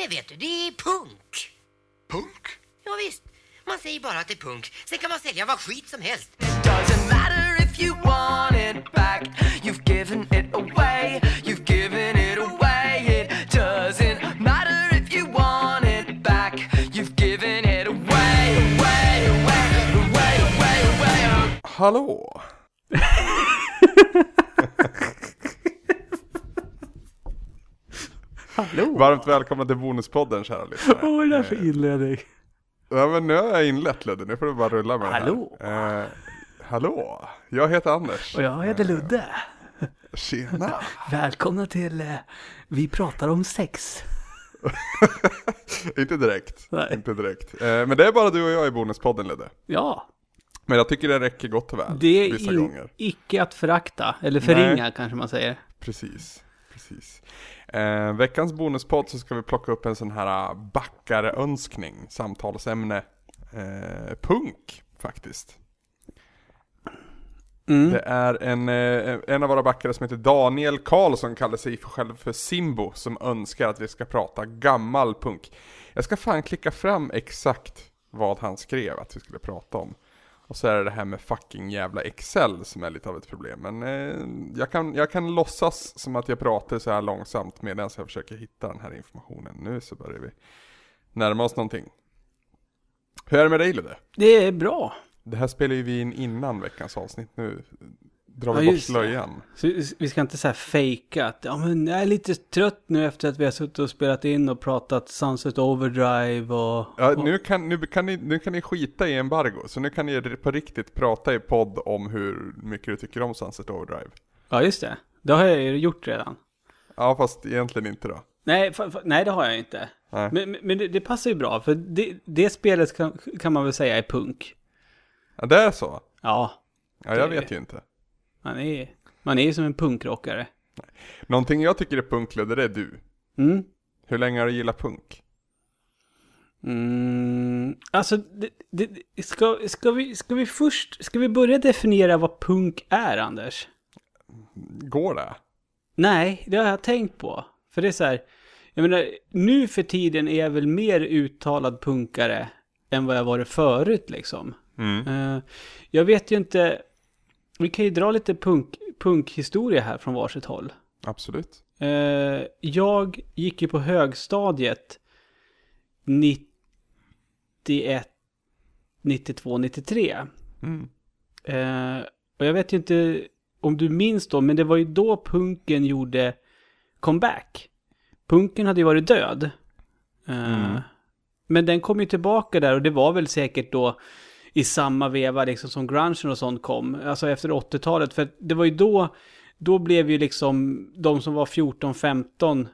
Nej, vet du, det är punk. Punk? Ja, visst. Man säger bara att det är punk. Sen kan man sälja vad skit som helst. Doesn't matter if you want it back. You've given it away. You've given it away. It doesn't matter if you want it back. You've given it away, away, away, away, away, away. Hallå? Hallå! Varmt välkomna till Bonuspodden kära lyssnare. Vad var det där för inledning? Ja men nu har jag inlett Ludde, nu får du bara rulla med Hallå. det här. Eh, hallå, jag heter Anders. Och jag heter Ludde. Tjena. Välkomna till eh, Vi pratar om sex. inte direkt, Nej. inte direkt. Eh, men det är bara du och jag i Bonuspodden Ludde. Ja, Men jag tycker det räcker gott och väl. det är vissa gånger. icke att förakta, eller förringa kanske man säger. Precis, precis. Eh, veckans bonuspodd så ska vi plocka upp en sån här backarönskning, samtalsämne. Eh, punk, faktiskt. Mm. Det är en, eh, en av våra backare som heter Daniel Karlsson, kallar sig för själv för Simbo, som önskar att vi ska prata gammal punk. Jag ska fan klicka fram exakt vad han skrev att vi skulle prata om. Och så är det det här med fucking jävla Excel som är lite av ett problem. Men eh, jag, kan, jag kan låtsas som att jag pratar så här långsamt medan jag försöker hitta den här informationen. Nu så börjar vi närma oss någonting. Hur är det med dig Ludde? Det är bra. Det här spelar ju vi in innan veckans avsnitt. Nu drar Ja, vi bort just det. slöjan. Vi ska inte så här fejka att ja, men jag är lite trött nu efter att vi har suttit och spelat in och pratat Sunset Overdrive och... Ja, och nu, kan, nu, kan ni, nu kan ni skita i embargo, så nu kan ni på riktigt prata i podd om hur mycket du tycker om Sunset Overdrive. Ja, just det. Det har jag ju gjort redan. Ja, fast egentligen inte då. Nej, nej det har jag inte. Nej. Men, men det, det passar ju bra, för det, det spelet kan, kan man väl säga är punk. Ja, det är så? Ja, Ja, jag Det- vet ju inte. Man är, man är som en punkrockare. Någonting jag tycker är punklödder det är du. Mm. Hur länge har du gillat punk? Mm, alltså, det, det, ska, ska, vi, ska vi först, ska vi börja definiera vad punk är, Anders? Går det? Nej, det har jag tänkt på. För det är så här, jag menar, nu för tiden är jag väl mer uttalad punkare än vad jag varit förut liksom. Mm. Eh, jag vet ju inte, vi kan ju dra lite punk, punkhistoria här från varsitt håll. Absolut. Eh, jag gick ju på högstadiet 91, 92, 93. Mm. Eh, och jag vet ju inte om du minns då, men det var ju då punken gjorde comeback. Punken hade ju varit död. Eh, Mm. Men den kom ju tillbaka där och det var väl säkert då i samma veva liksom som grungen och sånt kom. Alltså efter 80-talet. För det var ju då, då blev ju liksom de som var 14-15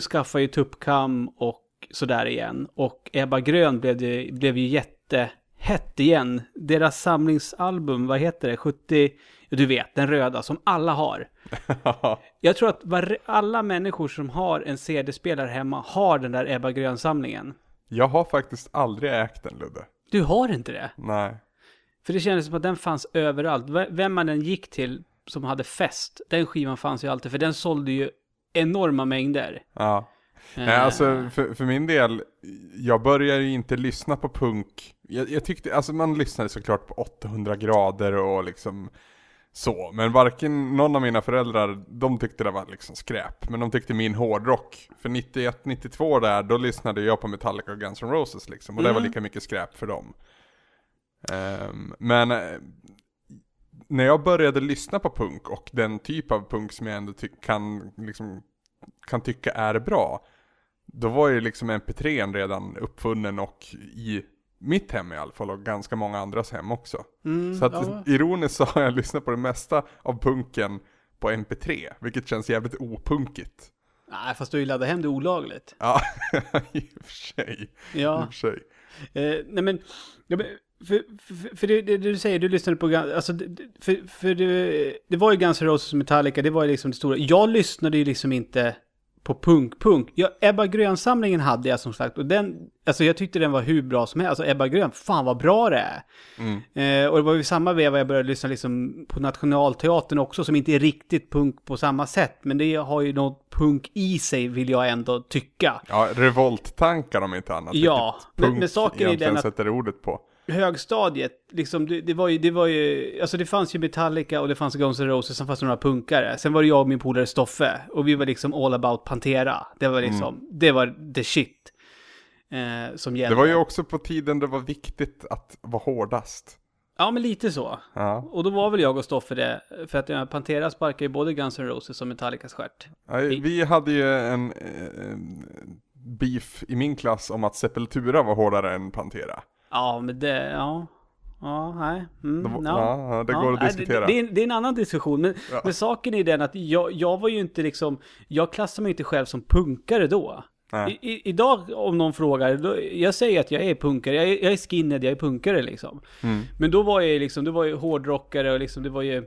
skaffade ju tuppkam och sådär igen. Och Ebba Grön blev, det, blev ju jättehett igen. Deras samlingsalbum, vad heter det? 70, du vet, den röda som alla har. Jag tror att var, alla människor som har en CD-spelare hemma har den där Ebba Grön-samlingen. jag har faktiskt aldrig ägt en Ludde. Du har inte det? Nej. För det kändes som att den fanns överallt. Vem man än gick till som hade fest, den skivan fanns ju alltid. För den sålde ju enorma mängder. Ja. Nej, Eh, alltså för, för min del, jag började ju inte lyssna på punk. Jag, jag tyckte, alltså man lyssnade såklart på 800 grader och liksom så. Men varken någon av mina föräldrar, de tyckte det var liksom skräp. Men de tyckte min hårdrock. För 91, 92 där, då lyssnade jag på Metallica och Guns N' Roses liksom. Och det var Mm. lika mycket skräp för dem. Ehm, men eh, när jag började lyssna på punk och den typ av punk som jag ändå ty- kan, liksom, kan tycka är bra. Då var ju liksom MP3 redan uppfunnen och i mitt hem i alla fall och ganska många andras hem också. mm, Så att ja. ironiskt så har jag lyssnat på det mesta av punken på MP3, vilket känns jävligt opunkigt. Nej, fast du har ju laddat hem det olagligt. Ja, i och för sig. I Ja. och för sig. Eh, nej men, för, för, för det, det du säger, du lyssnade på, alltså, för, för det, det var ju Guns N' Roses och Metallica, det var ju liksom det stora. Jag lyssnade ju liksom inte på punk-punk. Ja, Ebba Grön-samlingen hade jag som sagt och den, alltså jag tyckte den var hur bra som helst. Alltså Ebba Grön, fan vad bra det är. Eh, och det var ju samma veva jag började lyssna liksom på Nationalteatern också som inte är riktigt punk på samma sätt. Men det har ju något punk i sig vill jag ändå tycka. Ja, revolttankar om inte annat. Ja, men- men saken är den att- sätter ordet på. Högstadiet, liksom, det, det, var ju, det var ju, alltså det fanns ju Metallica och det fanns Guns N' Roses, sen fanns det några punkare. Sen var det jag och min polare Stoffe, och vi var liksom all about Pantera. Det var liksom, det var the shit. Eh, som gällde. Det var ju också på tiden det var viktigt att vara hårdast. Ja, men lite så. Ja. Och då var väl jag och Stoffe det, för att ja, Pantera sparkar ju både Guns N' Roses och Metallicas stjärt. Ja, Vi hade ju en, eh, beef i min klass om att Sepultura var hårdare än Pantera. Ja, men det, ja. Ja, nej. Mm, Det var- ja. ja, det går att nej, diskutera. Det, det, är, en- det är en annan diskussion. Men, Ja. men saken är den att jag, jag var ju inte liksom, jag klassar mig inte själv som punkare då. I, i, idag om någon frågar, då, jag säger att jag är punkare, jag är, jag är skinhead, jag är punkare liksom. Mm. Men då var jag liksom, då var jag hårdrockare och liksom, det var ju,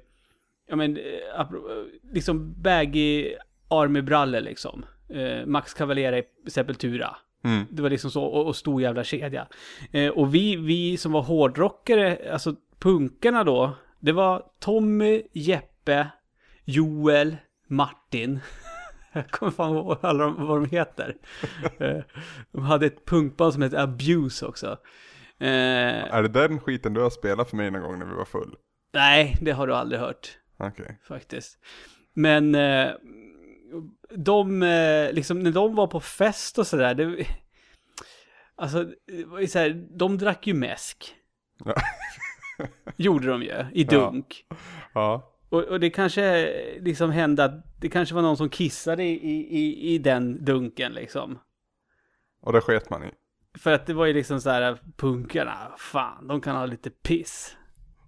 ja men, eh, liksom baggy army-brallor liksom. Eh, Max Cavalera i Sepultura. Mm. Det var liksom så, och, och stor jävla kedja. Eh, och vi, vi som var hårdrockare, alltså punkarna då, det var Tommy, Jeppe, Joel, Martin. Jag kommer fan ihåg alla de, vad de heter. Eh, de hade ett punkband som hette Abuse också. Eh, Är det den skiten du har spelat för mig någon gång när vi var full? nej, det har du aldrig hört. Okej. faktiskt. Men eh, de, eh, liksom när de var på fest och sådär, det, alltså, det var ju så här, de drack ju mäsk. Ja. Gjorde de ju, i dunk. Ja. Och, och det kanske liksom hände att det kanske var någon som kissade i, i, i den dunken liksom. Och det sket man i. För att det var ju liksom så här, punkarna, fan, de kan ha lite piss.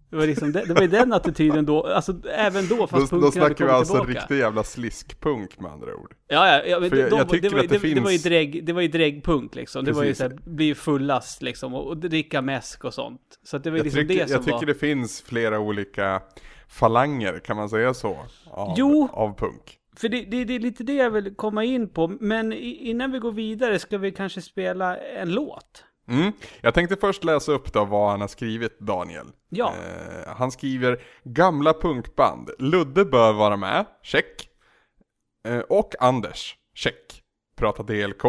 Det var liksom, det, det var ju den attityden då, alltså även då, Då, fast då punkarna hade snackar vi alltså tillbaka. riktig jävla sliskpunk med andra ord. Ja, ja, ja men För jag- de, jag det, var, att det det, det var ju finns- drägg, det var ju dräggpunk liksom. Det var ju såhär, bli fullast liksom och, och dricka mäsk och sånt. Så det var ju Jag liksom tycker, det som jag tycker var... det finns flera olika falanger, kan man säga så? Av, Jo. Av punk. För det, det, det är lite det jag vill komma in på. Men innan vi går vidare ska vi kanske spela en låt. Mm. Jag tänkte först läsa upp då vad han har skrivit, Daniel. Ja. Eh, han skriver gamla punkband. Ludde bör vara med, check. Eh, och Anders, check. Prata DLK,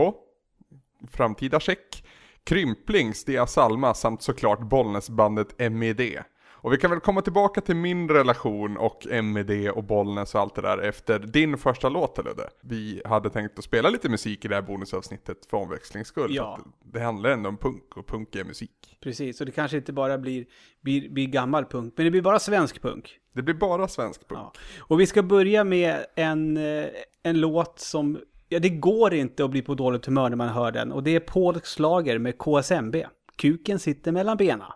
framtida check. Krympling, Stia Salma samt såklart Bollnäsbandet MED. Och vi kan väl komma tillbaka till min relation och MED och Bollnäs och allt det där efter din första låt Ludde. Vi hade tänkt att spela lite musik i det här bonusavsnittet för omväxlings skull. Ja. Det handlar ändå om punk och punk är musik. Precis, och det kanske inte bara blir, blir, blir gammal punk, men det blir bara svensk punk. Det blir bara svensk punk. Ja. Och vi ska börja med en, eh, en låt som, ja det går inte att bli på dåligt humör när man hör den. Och det är Paul Slager med KSMB. Kuken sitter mellan benen.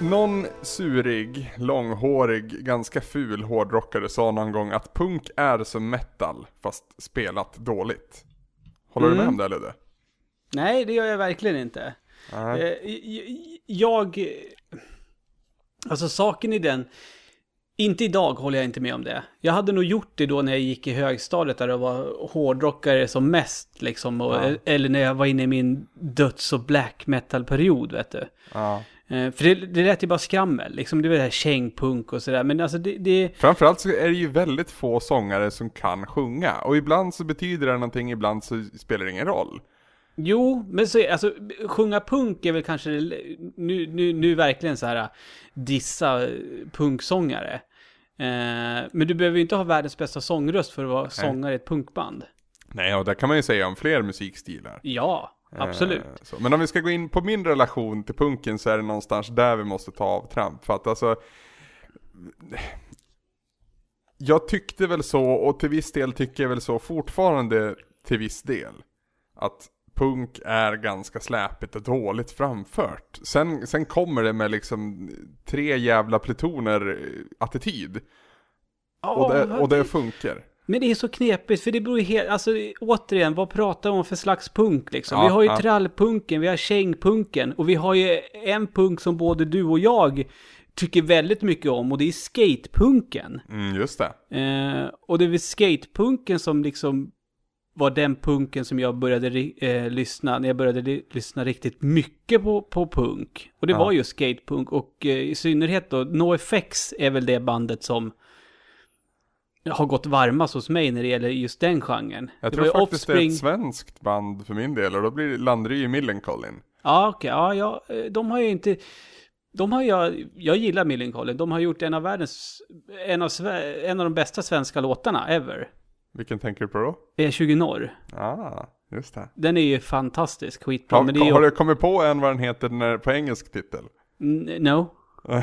Någon surig, långhårig, ganska ful hårdrockare sa någon gång att punk är som metal, fast spelat dåligt. Håller du med om det Ludde? Nej, det gör jag verkligen inte. Nej. Eh, Jag... Alltså saken i den... Inte idag håller jag inte med om det. Jag hade nog gjort det då när jag gick i högstadiet där jag var hårdrockare som mest liksom. Och, Ja. Eller när jag var inne i min döds och black metal-period vet du. Ja. Eh, För det, det lät ju bara skrammel, liksom det var det här kängpunk och sådär. Men alltså det, det, Framförallt så är det ju väldigt få sångare som kan sjunga. Och ibland så betyder det någonting, ibland så spelar det ingen roll. Jo, men så, alltså, sjunga punk är väl kanske, nu, nu, nu verkligen så här, dissa eh, punksångare. Eh, men du behöver ju inte ha världens bästa sångröst för att vara sångare i ett punkband. Nej, och det kan man ju säga om fler musikstilar. Ja, absolut. Eh, så. Men om vi ska gå in på min relation till punken så är det någonstans där vi måste ta avtramp. För att alltså... Jag tyckte väl så, och till viss del tycker jag väl så fortfarande till viss del. Att punk är ganska släpigt och dåligt framfört. Sen, sen kommer det med liksom tre jävla plutoner eh, attityd. Och det, och det funkar. Men det är så knepigt, för det beror ju helt, alltså återigen, vad pratar vi om för slags punk liksom? Ja, vi har ju ja. trallpunken, vi har kängpunken och vi har ju en punk som både du och jag tycker väldigt mycket om och det är skatepunken. Mm, just det. Eh, och det är väl skatepunken som liksom var den punken som jag började eh, lyssna, när jag började li- lyssna riktigt mycket på, på punk. Och det Ja. var ju skatepunk och eh, i synnerhet då, NoFX är väl det bandet som har gått varmast hos mig när det gäller just den genren. Jag det tror faktiskt det är ett svenskt band för min del och då blir landar det ju i Millencolin. Ja, okej. Ja, ja, eh, de har ju inte... De har jag, jag gillar Millencolin. De har gjort en av världens, en av, en av de bästa svenska låtarna ever. Vilken tänker du på då? Är 20 norr. Ah, just det. Den är ju fantastisk, skitbra. Har, men det är ju... har du kommit på en vad den heter när, på engelsk titel? N- No.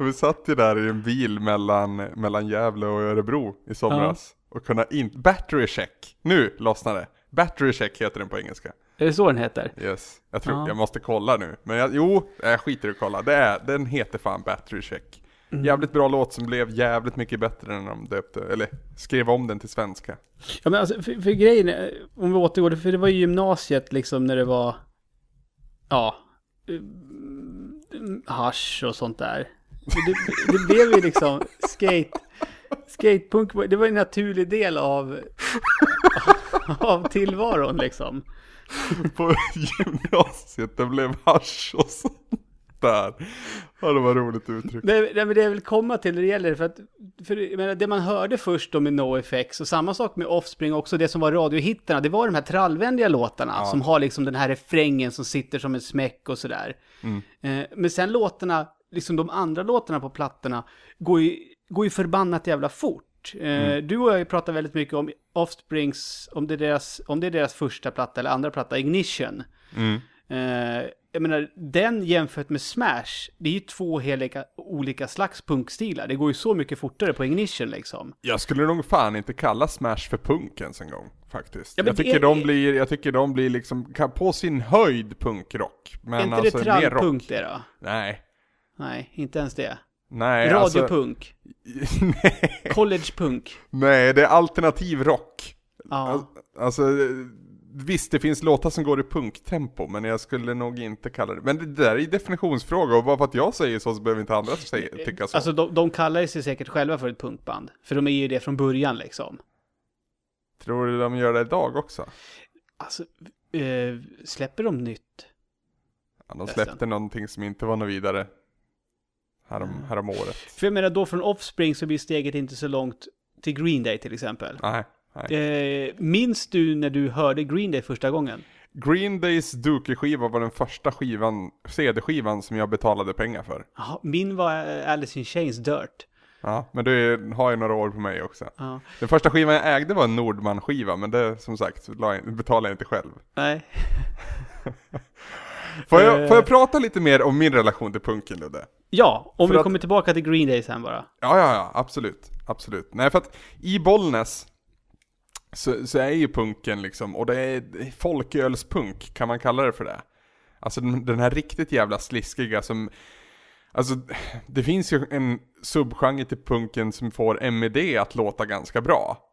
Vi satt ju där i en bil mellan, mellan Gävle och Örebro i somras. Och kunna in... Battery check. Nu lossnar det. Battery check heter den på engelska. Är det så den heter? Yes. Jag tror, Ja. jag måste kolla nu. Men jag, jo, jag skiter i att kolla. Det är, den heter fan Battery check. Mm. Jävligt bra låt som blev jävligt mycket bättre än de döpte, eller skrev om den till svenska. Ja, men alltså, för, för grejen om vi återgår, för det var ju gymnasiet liksom när det var, ja, hash hasch och sånt där. Det, det blev ju liksom skate, skatepunk, det var en naturlig del av, av tillvaron liksom. På gymnasiet, det blev hasch och sånt. Där. Ja, det var roligt uttryck. Det, men det jag vill komma till när det gäller, för att för, jag menar, det man hörde först då med NoFX och samma sak med Offspring också, det som var radiohittarna, det var de här trallvänliga låtarna som har liksom den här refrängen som sitter som en smäck och sådär. Eh, men sen låtarna, liksom de andra låtarna på plattorna, går ju, går ju förbannat jävla fort. Eh, Du och jag pratat väldigt mycket om Offsprings, om det, är deras, om det är deras första platta eller andra platta, Ignition. Eh, jag menar, den jämfört med Smash, det är ju två helika, olika slags punkstilar. Det går ju så mycket fortare på Ignition liksom. Jag skulle nog fan inte kalla Smash för punk ens en gång, faktiskt. Ja, jag, tycker det- de blir, jag tycker de blir liksom, på sin höjd punkrock. Men är inte alltså det trallpunk det då? Nej. Nej, inte ens det. Nej, alltså, Radiopunk, nej, collegepunk. nej, det är alternativ rock. Ja. Al- Alltså, visst det finns låtar som går i punktempo, men jag skulle nog inte kalla det. Men det där är ju definitionsfråga, och bara för att jag säger så så behöver inte andra säga, tycka så. Alltså de, de kallar sig säkert själva för ett punkband. För de är ju det från början liksom. Tror du de gör det idag också? Alltså, eh, släpper de nytt? Ja, de Resten. släppte någonting som inte var något vidare härom, Mm. härom året. För jag menar då från Offspring så blir steget inte så långt till Green Day till exempel. Nej. Eh, minns du när du hörde Green Day första gången? Green Days Dookie-skiva var den första skivan, CD-skivan som jag betalade pengar för. Jaha, min var eh, Alice in Chains Dirt. Ja, men det har ju några år på mig också. Ja. Den första skivan jag ägde var en Nordman-skiva, men det som sagt betalade jag inte själv. Nej. Får jag, Eh. får jag prata lite mer om min relation till punken Ludde? Ja, om För vi att- kommer tillbaka till Green Day sen bara. Ja, ja, ja, absolut. Absolut. Nej, för att i Bollnäs så, så är ju punken liksom, och det är folkölspunk, kan man kalla det för det? Alltså den, den här riktigt jävla sliskiga som, alltså det finns ju en subgenre till punken som får MED att låta ganska bra.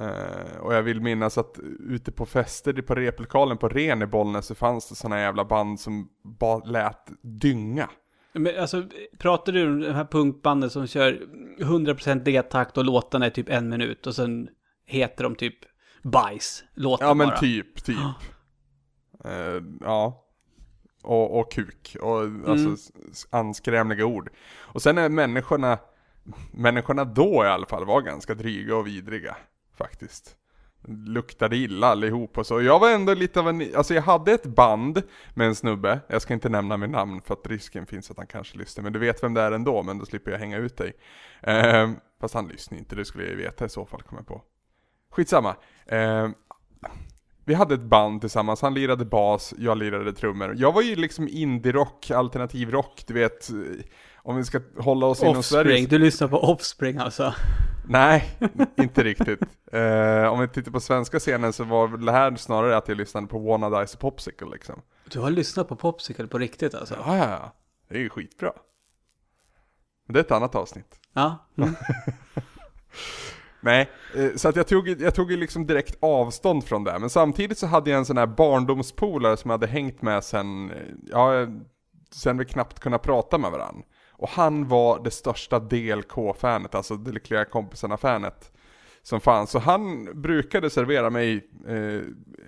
Uh, och jag vill minnas att ute på fester på replokalen på Ren i Bollnäs så fanns det sådana jävla band som bara lät dynga. Men alltså, pratar du om de här punkbanden som kör 100% D-takt och låtarna är typ en minut och sen heter de typ bajs, låten Ja men bara. typ, typ. Eh, ja. Och, och kuk. Och alltså Mm. s- anskrämliga ord. Och sen är människorna, människorna då i alla fall var ganska dryga och vidriga. Faktiskt. Luktade illa allihop och så. Jag var ändå lite av en, alltså jag hade ett band med en snubbe. Jag ska inte nämna min namn för att risken finns att han kanske lyssnar. Men du vet vem det är ändå, men då slipper jag hänga ut dig. Eh, fast han lyssnar inte, det skulle jag ju veta i så fall, kommer jag på. Skitsamma. Eh, vi hade ett band tillsammans, han lirade bas, jag lirade trummor. Jag var ju liksom indie-rock, alternativ rock, du vet. eh, Om vi ska hålla oss inom Offspring, Sverige. du lyssnar på Offspring alltså. Nej, inte riktigt. Eh, om vi tittar på svenska scenen så var det här snarare att jag lyssnade på Wanna Dice och Popsicle liksom. Du har lyssnat på Popsicle på riktigt alltså? Ja, ja, ja. Det är ju skitbra. Men det är ett annat avsnitt. Ja. Mm. Nej, eh, så att jag tog, jag tog ju liksom direkt avstånd från det. Men samtidigt så hade jag en sån här barndomspolare som jag hade hängt med sen, eh, ja, sen vi knappt kunde prata med varandra. Och han var det största DLK-fanet, alltså De lyckliga kompisarna-fanet som fanns. Så han brukade servera mig eh,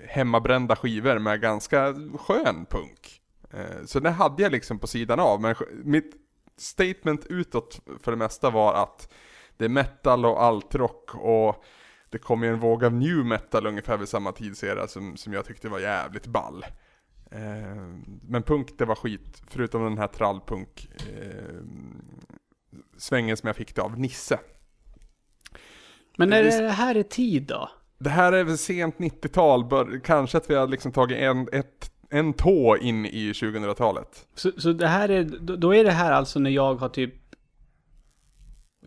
hemmabrända skivor med ganska skön punk. Eh, så det hade jag liksom på sidan av. Men mitt statement utåt för det mesta var att det är metal och altrock och det kom ju en våg av new metal ungefär vid samma tidsera som, som jag tyckte var jävligt ball. Eh, men punk det var skit, förutom den här trallpunk eh, svängen som jag fick det av Nisse. Men när Visst- det här är tid då? Det här är väl sent 90-tal, bör, kanske att vi har liksom tagit en, ett, en tå in i 2000-talet. Så, så det här är, då är det här alltså när jag har typ,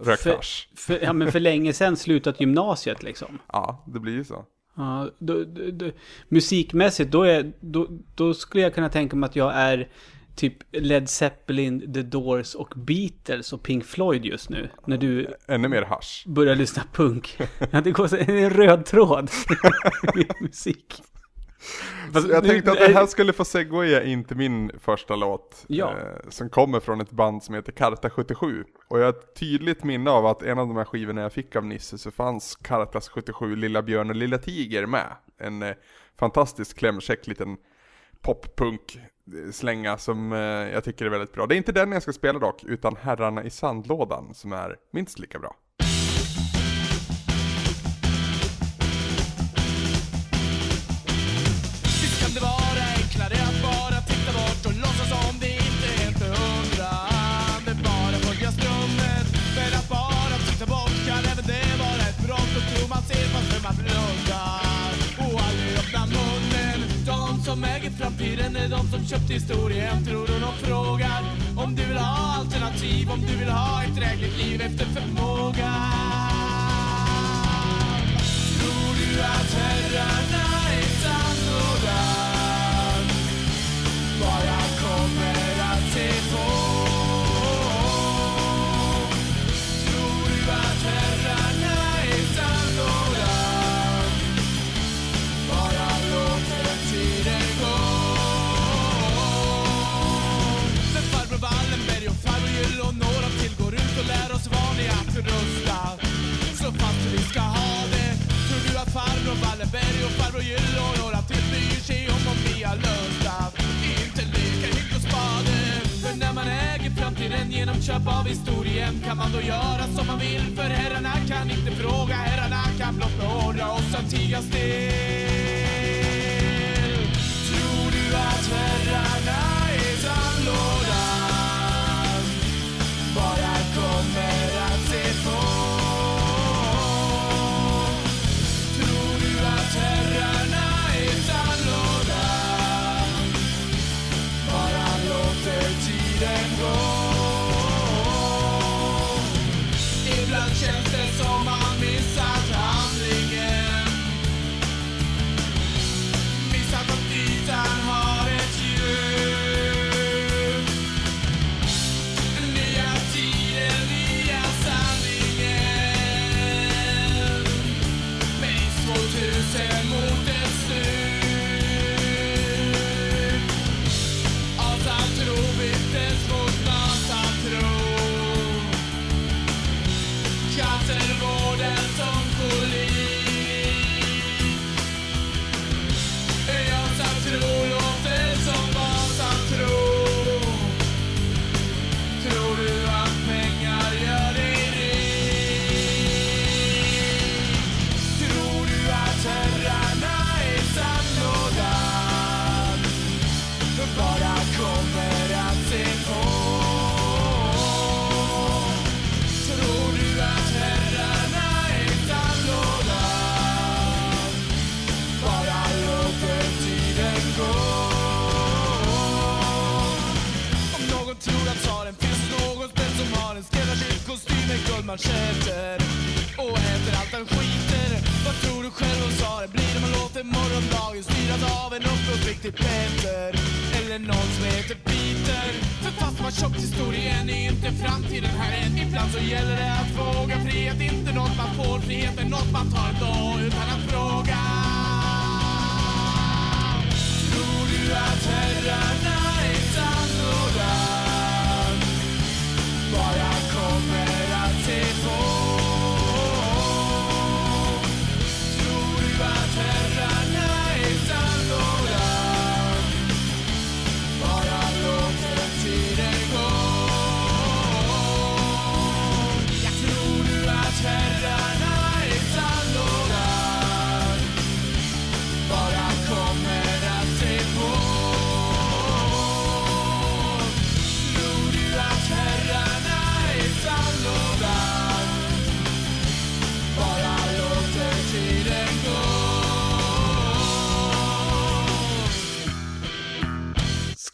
Rökt För- för, ja men för länge sedan slutat gymnasiet liksom. Ja, det blir ju så. Ja, då, då, då, musikmässigt, då, är, då, då skulle jag kunna tänka mig att jag är typ Led Zeppelin, The Doors och Beatles och Pink Floyd just nu. När du Ännu mer hasch. börjar lyssna punk. Ja, det går så, en röd tråd i musik. Fast Jag nu- tänkte att det här skulle få segwaya in till min första låt. Ja. Eh, som kommer från ett band som heter Karta 77. Och jag har ett tydligt minne av att en av de här skivorna jag fick av Nisse så fanns Kartas 77 Lilla Björn och Lilla Tiger med. En eh, fantastisk klämkäck liten poppunk slänga som eh, jag tycker är väldigt bra. Det är inte den jag ska spela dock, utan Herrarna i sandlådan som är minst lika bra. Framtiden är de som köpt historien tror du de frågar om du vill ha alternativ, om du vill ha ett drägligt liv efter förmåga. Tror du att herrarna i och bara ska ha det. Tror du att farbror Wallenberg och farbror Gyll och några till bryr sig om om vi har löst? Inte leka hyck och spade. För när man äger framtiden genom köp av historien kan man då göra som man vill. För herrarna kan inte fråga, herrarna kan blott beordra oss att tiga still. Tror du att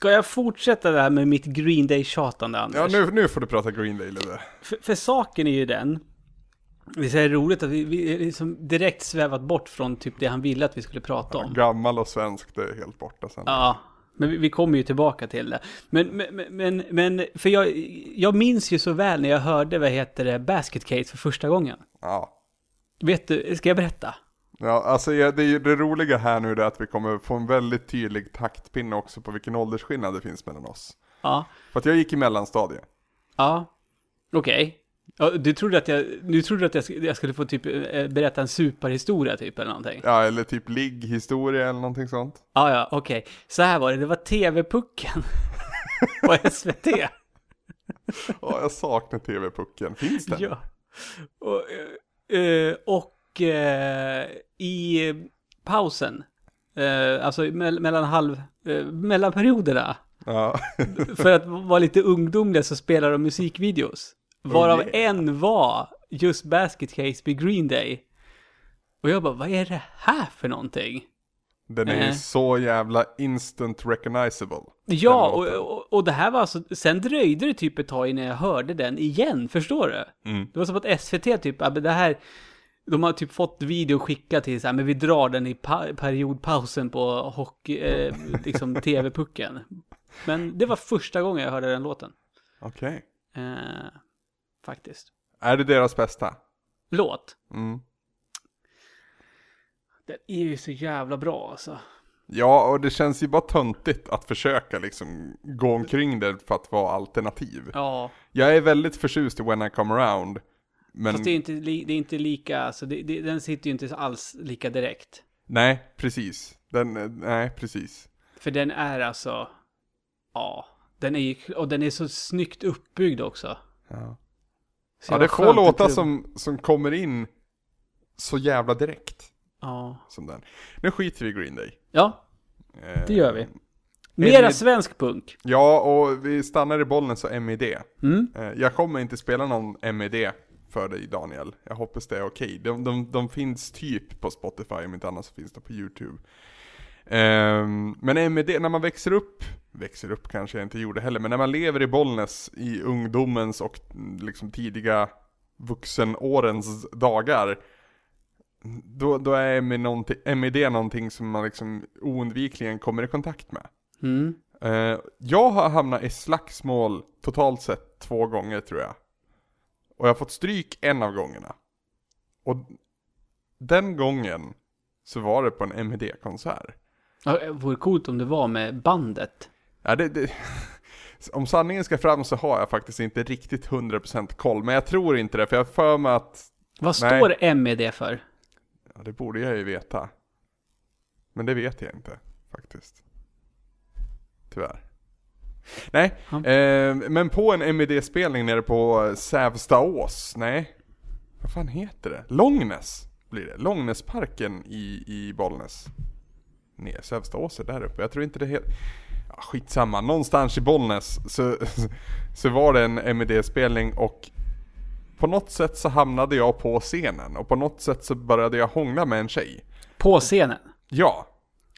Ska jag fortsätta det här med mitt Green Day-tjatande, Anders? Ja, nu, nu får du prata Green Day lite. För, för saken är ju den, det är roligt att vi, vi är liksom direkt svävat bort från typ det han ville att vi skulle prata om. Gammal och svensk, det är helt borta sen. Ja, men vi, vi kommer ju tillbaka till det. Men, men, men, men för jag, jag minns ju så väl när jag hörde, vad heter det, Basket Case för första gången. Ja. Vet du, ska jag berätta? Ja, alltså ja, det, det roliga här nu är att vi kommer få en väldigt tydlig taktpinne också på vilken åldersskillnad det finns mellan oss. Ja, För att jag gick i mellanstadiet. ja, okej. Ja, du trodde att jag, du trodde att jag, jag skulle få typ eh, berätta en superhistoria typ eller någonting? Ja, eller typ ligghistoria eller någonting sånt. Ja, ja, okej. Så här var det, det var TV-pucken på SVT. Ja, jag saknar TV-pucken. Finns den? Ja. Och, eh, eh, och eh, i pausen, eh, alltså me- mellan halv, eh, mellan perioderna, Ja. för att vara lite ungdomlig så spelar de musikvideos. Varav Oh, yeah. en var just Basket Case med Green Day. Och jag bara, vad är det här för någonting? Den är ju Eh. så jävla instant recognizable. Ja, och, och, och det här var alltså, sen dröjde det typ ett tag innan jag hörde den igen, förstår du? Mm. Det var som att SVT typ, men det här, de har typ fått video skickat till så här, men vi drar den i pa- periodpausen på hockey, eh, liksom tv-pucken. Men det var första gången jag hörde den låten. Okej. Eh, faktiskt. Är det deras bästa? Låt. Mm. Den är ju så jävla bra alltså. Ja, och det känns ju bara töntigt att försöka liksom gå omkring det för att vara alternativ. Ja, Jag är väldigt förtjust i When I Come Around. Men fast det är inte, li- det är inte lika, alltså det, det, den sitter ju inte alls lika direkt. nej, precis. Den, eh, nej, precis. För den är alltså, ja, den är ju, och den är så snyggt uppbyggd också. Ja. Ja, det är få låtar som, som kommer in så jävla direkt Ja. som den. Nu skiter vi i Green Day. ja, Eh, det gör vi. Mera med- svensk punk. Ja, och vi stannar i bollen så MED. Mm. Eh, Jag kommer inte spela någon MED för dig Daniel. Jag hoppas det är okej. De, de, de finns typ på Spotify, om inte annat så finns de på YouTube. Ehm, men MED, när man växer upp, växer upp kanske jag inte gjorde heller, men när man lever i Bollnäs i ungdomens och mm, liksom tidiga vuxenårens dagar, då, då är MED någonting, som man liksom oundvikligen kommer i kontakt med. Mm. Eh, jag har hamnat i slagsmål totalt sett två gånger tror jag. Och jag har fått stryk en av gångerna. Och den gången så var det på en MED-konsert. Ja, det vore coolt om det var med bandet. Ja, det, det, om sanningen ska fram så har jag faktiskt inte riktigt 100% koll. Men jag tror inte det, för jag för mig att... Vad Nej. står MED för? Ja, det borde jag ju veta. Men det vet jag inte, faktiskt. Tyvärr. Nej, Ja. eh, men på en MED-spelning nere på Sävstaås, nej. Vad fan heter det? Långnäs blir det. Långnäsparken i, i Bollnäs. Nej, Sävstaås är där uppe. Jag tror inte det heter... Ja, skitsamma, någonstans i Bollnäs så, så var det en MED-spelning och på något sätt så hamnade jag på scenen och på något sätt så började jag hångla med en tjej. På scenen? Ja,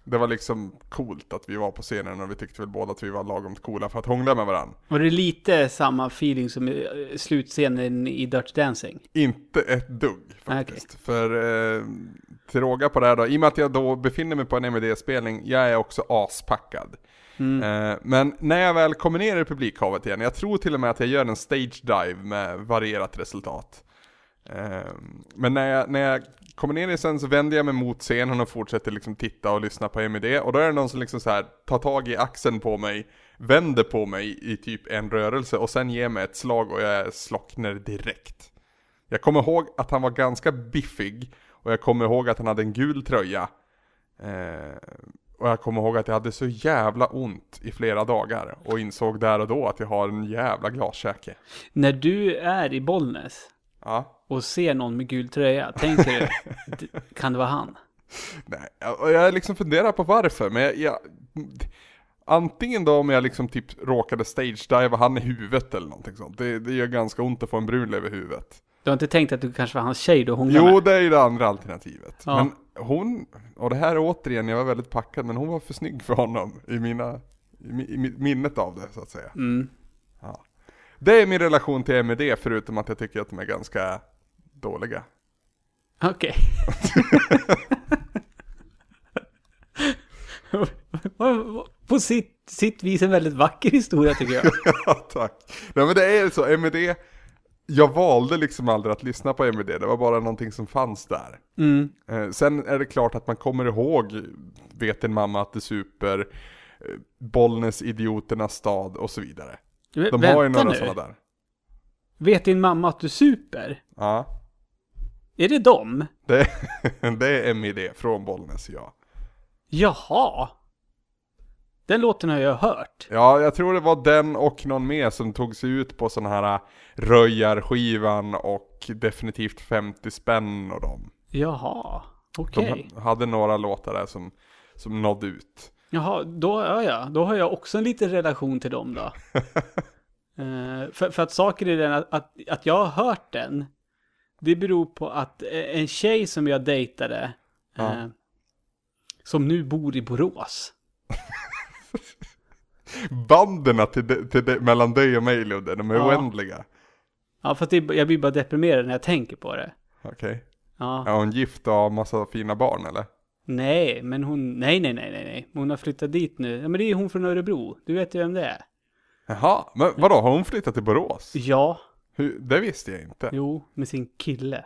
det var liksom coolt att vi var på scenen och vi tyckte väl båda att vi var lagom coola för att hångla med varandra. Var det lite samma feeling som i eh, slutscenen i Dirty Dancing? Inte ett dugg faktiskt. För eh, till råga på det här då, i och med att jag då befinner mig på en MED-spelning, jag är också aspackad. Eh, men när jag väl kommer ner i publikhavet igen, jag tror till och med att jag gör en stage dive med varierat resultat. Eh, men när jag, när jag kommer ner i sen så vänder jag mig mot scenen och fortsätter liksom titta och lyssna på MED. Och då är det någon som liksom så här tar tag i axeln på mig, vänder på mig i typ en rörelse och sen ger mig ett slag och jag slocknar direkt. Jag kommer ihåg att han var ganska biffig och jag kommer ihåg att han hade en gul tröja. Eh, och jag kommer ihåg att jag hade så jävla ont i flera dagar och insåg där och då att jag har en jävla glaskäke. När du är i Bollnäs Ja. och ser någon med gul tröja, tänker du, "D- kan det vara han? Nej, och jag liksom funderar på varför, men jag, jag Antingen då om jag liksom typ råkade stage-diva han i huvudet eller någonting sånt. Det, det gör ganska ont att få en brun över huvudet. Du har inte tänkt att du kanske var hans tjej du hånglade Jo, med? det är ju det andra alternativet. Ja. Men hon, och det här är återigen, jag var väldigt packad, men hon var för snygg för honom i mina, i, i mi- minnet av det så att säga. Mm. Det är min relation till MED, förutom att jag tycker att de är ganska dåliga. Okej. På sitt, sitt vis en väldigt vacker historia tycker jag. Ja, tack. Nej men det är så, MED, jag valde liksom aldrig att lyssna på MED, det var bara någonting som fanns där. Mm. Eh, sen är det klart att man kommer ihåg, vet en mamma att det super, eh, Bollnäs idioternas stad och så vidare. De har ju några sådana där. Vet din mamma att du super? Ja. Är det dem? Det, det är MID från Bollnäs, ja. Jaha. Den låten har jag hört. Ja, jag tror det var den och någon mer som tog sig ut på sån här röjarskivan och definitivt 50 spänn och dem. Jaha. De Okej. ha- hade några låtar där som, som nådde ut. Jaha, då, ja, ja. då har jag också en liten relation till dem då. Eh, för, för att saken är den att, att, att jag har hört den. Det beror på att eh, en tjej som jag dejtade. Ja. Eh, som nu bor i Borås. Banden till, till, de- mellan dig och mig Ludde, de är Ja. oändliga. Ja, för det, jag blir bara deprimerad när jag tänker på det. Okej. Ja. Är hon gift och har massa fina barn eller? Nej, men hon, nej, nej, nej, nej, nej. Hon har flyttat dit nu. Ja, men det är hon från Örebro. Du vet ju vem det är. Jaha, men vadå, har hon flyttat till Borås? Ja, Hur, det visste jag inte. jo, med sin kille.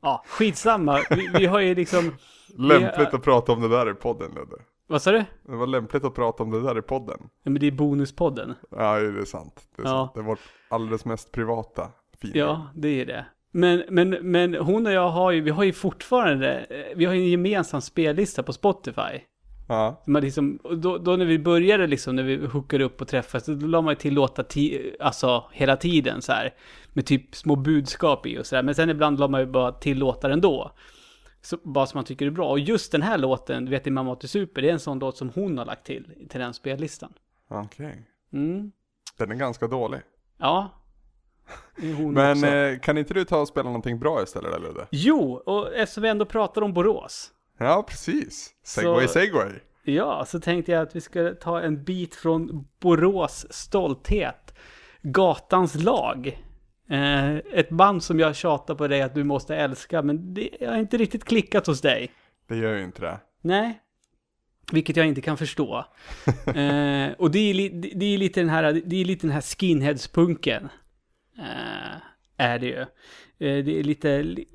Ja, skitsamma. Vi, vi har ju liksom, Lämpligt att prata om det där i podden Ludde. vad sa du? Det var lämpligt att prata om det där i podden. Ja, men det är bonuspodden. Ja, det är sant. Det är, Ja. sant. Det är vårt alldeles mest privata fina. Ja, det är det. Men, men, men hon och jag har ju, vi har ju fortfarande, eh, vi har ju en gemensam spellista på Spotify. Ja. Man liksom, då, då när vi började liksom, när vi hookade upp och träffades, då la man ju till låtar ti, alltså hela tiden så här. Med typ små budskap i och så där. Men sen ibland la man ju bara till låtar ändå. Så, bara som man tycker är bra. Och just den här låten, Vet din mamma att du super, det är en sån låt som hon har lagt till, till den spellistan. Okej. Mm. Den är ganska dålig. Ja. Men eh, kan inte du ta och spela någonting bra istället där Ludde? Jo, och eftersom vi ändå pratar om Borås. Ja, precis. Segway, Så- segway. Ja, så tänkte jag att vi ska ta en bit från Borås stolthet. Gatans lag. Eh, ett band som jag tjatar på dig att du måste älska, men det har inte riktigt klickat hos dig. Det gör ju inte det. Nej. Vilket jag inte kan förstå. eh, och det är, det är lite den här, det är lite den här skinheadspunken. Eh, är det ju. Eh, det är lite, li,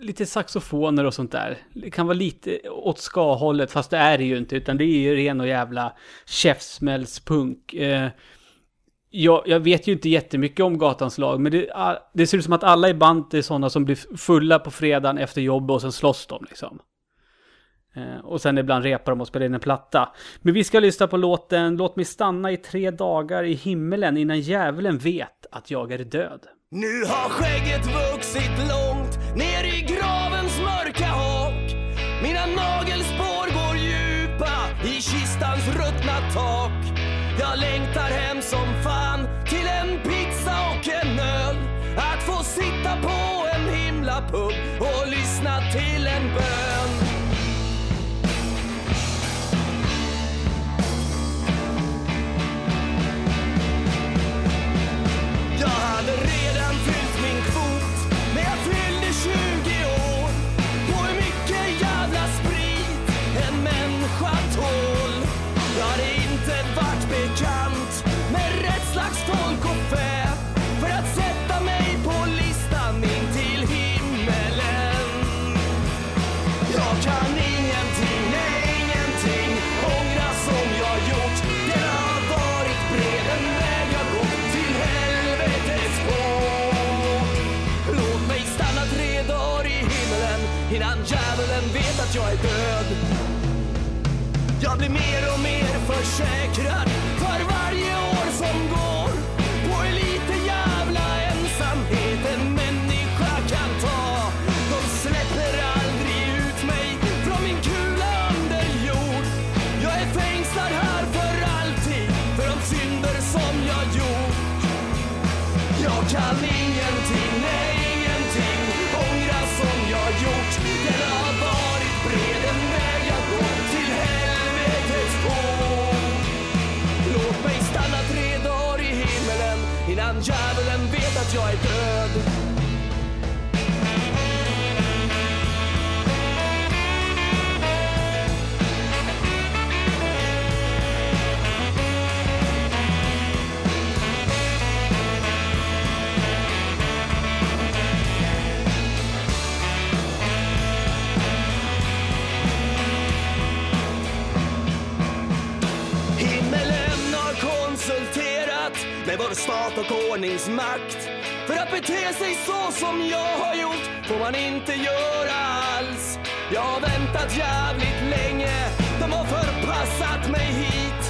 lite saxofoner och sånt där. Det kan vara lite åt ska-hållet, fast det är det ju inte, utan det är ju ren och jävla käftsmällspunk. Eh, jag, jag vet ju inte jättemycket om Gatans lag, men det, det ser ut som att alla i bandet är sådana som blir fulla på fredagen efter jobbet och sen slåss de liksom. Eh, och sen ibland repar de och spelar in en platta. Men vi ska lyssna på låten Låt mig stanna i tre dagar i himmelen innan djävulen vet att jag är död. Nu har skägget vuxit långt ner i gravens mörka hak. Mina nagelspår går djupa i kistans ruttna tak. Jag längtar hem som fan blir mer och mer försäkrad. Vår stat och ordningsmakt. För att bete sig så som jag har gjort får man inte göra alls. Jag har väntat jävligt länge, de har förpassat mig hit.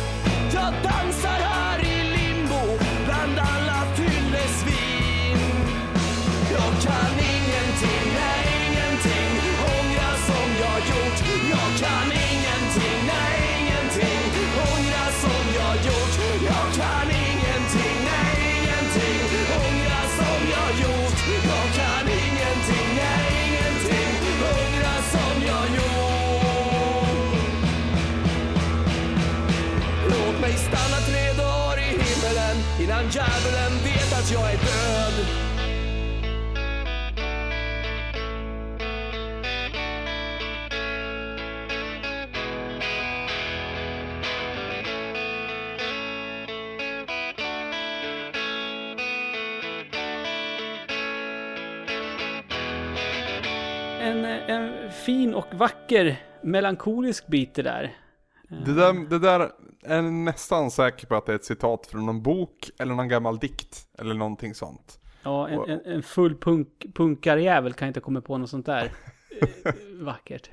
Jag dansar En, en fin och vacker melankolisk bit det där. Det där, det där är nästan säker på att det är ett citat från någon bok eller någon gammal dikt eller någonting sånt. Ja, en, en, en full punk, punkarjävel kan inte komma på något sånt där eh, vackert.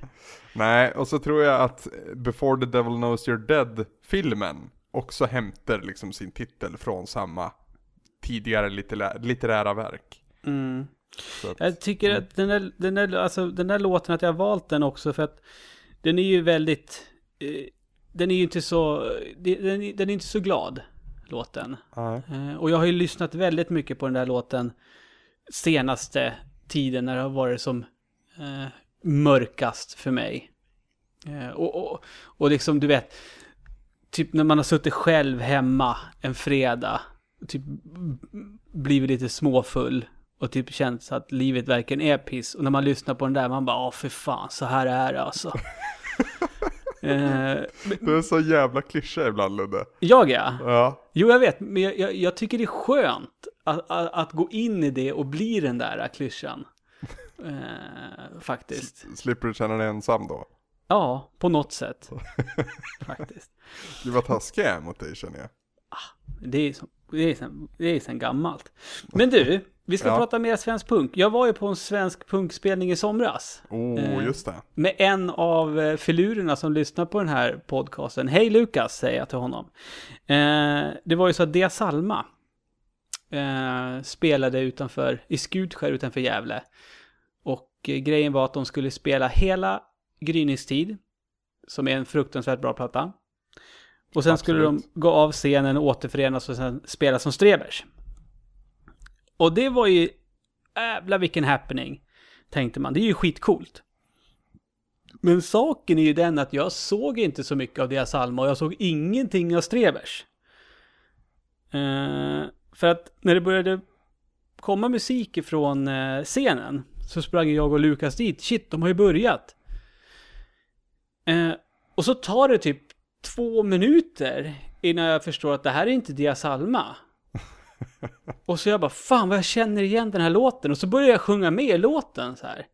Nej, och så tror jag att Before the Devil Knows You're Dead-filmen också hämtar liksom sin titel från samma tidigare litterära verk. Mm. Att, Jag tycker att den där, den, där, alltså, den där låten, att jag har valt den också för att den är ju väldigt... Eh, den är ju inte så... Den, den är inte så glad, låten. nej. Eh, och jag har ju lyssnat väldigt mycket på den där låten senaste tiden när det har varit som eh, mörkast för mig. Eh, och, och, och liksom, du vet, typ när man har suttit själv hemma en fredag, typ blivit lite småfull och typ känt att livet verkligen är piss. Och när man lyssnar på den där, man bara, åh för fan, så här är det alltså. eh, Det är så jävla klyscha ibland Ludde. jag ja. Ja. Jo, jag vet, men jag, jag, jag tycker det är skönt att, att, att gå in i det och bli den där klyschan. Eh, faktiskt. Slipper du känna dig ensam då? Ja, på något sätt. faktiskt. Du var taskig mot dig känner jag. Det är, som, det, är sen, det är sen gammalt. Men du, vi ska Ja. prata mer svensk punk. Jag var ju på en svensk punkspelning i somras. Oh, Eh. just det. Med en av eh, filurerna som lyssnar på den här podcasten. Hej Lukas, säger jag till honom. Eh, det var ju så att Dia Salma spelade utanför, i Skutskär utanför Gävle. Och grejen var att de skulle spela hela Gryningstid, som är en fruktansvärt bra platta. Och sen skulle de Absolut. gå av scenen återförenas och sen spela som Strebers. Och det var ju, jävla vilken happening, tänkte man. Det är ju skitcoolt. Men saken är ju den att jag såg inte så mycket av deras Alma och jag såg ingenting av Strevers. Eh, för att när det började komma musik ifrån eh, scenen så sprang jag och Lukas dit. Shit, de har ju börjat. Eh, och så tar det typ två minuter innan jag förstår att det här är inte Dia Alma och så jag bara, fan vad jag känner igen den här låten. Och så börjar jag sjunga med i låten så här.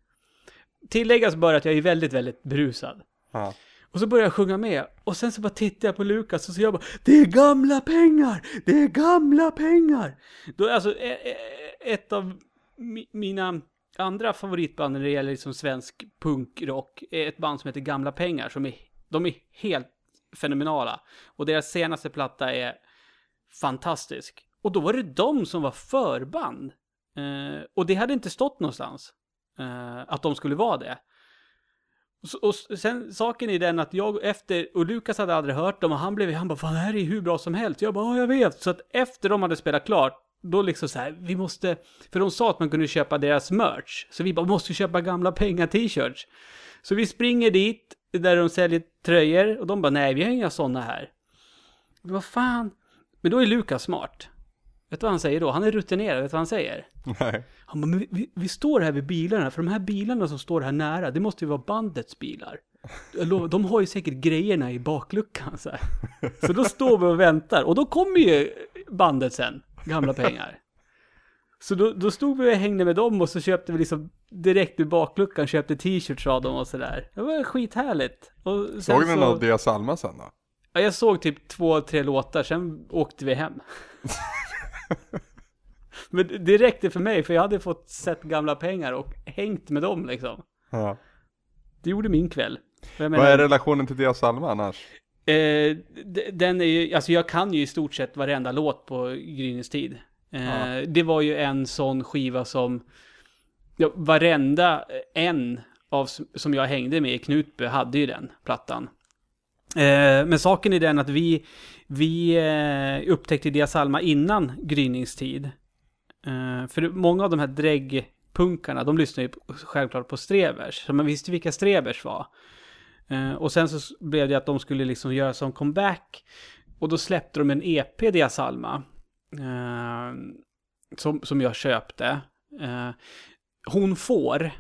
Tilläggas bara att jag är väldigt, väldigt brusad. Ja. Och så börjar jag sjunga med. Och sen så bara tittar jag på Lukas och så jag bara Det är gamla pengar! Det är gamla pengar! Då är alltså e- e- ett av mi- mina andra favoritband när det gäller liksom svensk punkrock är ett band som heter Gamla Pengar som är, de är helt fenomenala. Och deras senaste platta är fantastisk. Och då var det de som var förband. Eh, och det hade inte stått någonstans. Eh, att de skulle vara det. Och, och sen saken är den att jag efter, och Lukas hade aldrig hört dem och han blev, han bara fan det här är hur bra som helst. Jag bara ja jag vet. Så att efter de hade spelat klart, då liksom så här, vi måste, för de sa att man kunde köpa deras merch. Så vi bara måste köpa gamla pengar t-shirts. Så vi springer dit, där de säljer tröjor och de bara nej vi har inga sådana här. Vad fan? Men då är Lukas smart. Vet du vad han säger då? Han är rutinerad, vet du vad han säger? Nej. Han bara, men vi, vi, står här vid bilarna, för de här bilarna som står här nära, det måste ju vara bandets bilar. De har ju säkert grejerna i bakluckan så här. Så då står vi och väntar, och då kommer ju bandet sen, gamla pengar. Så då, då stod vi och hängde med dem och så köpte vi liksom direkt ur bakluckan, köpte t-shirts av dem och sådär. Det var skithärligt. Och sen Såg ni så- någon av Dia Salma sen då? Ja, jag såg typ två, tre låtar, sen åkte vi hem. Men det räckte för mig, för jag hade fått sett gamla pengar och hängt med dem liksom. Ja. Det gjorde min kväll. Jag Vad är relationen till Dia Salma annars? Eh, den är ju, alltså jag kan ju i stort sett varenda låt på Gryningens tid. Eh, Ja. Det var ju en sån skiva som, ja, varenda en av, som jag hängde med i Knutby hade ju den plattan. Eh, men saken är den att vi, vi eh, upptäckte Dia Salma innan gryningstid. Eh, för många av de här dräggpunkarna, de lyssnade ju självklart på Strevers. Så man visste vilka Strevers var. Eh, och sen så blev det att de skulle liksom göra som comeback. Och då släppte de en EP, Dia Salma. Eh, som, som jag köpte. Eh, Hon får,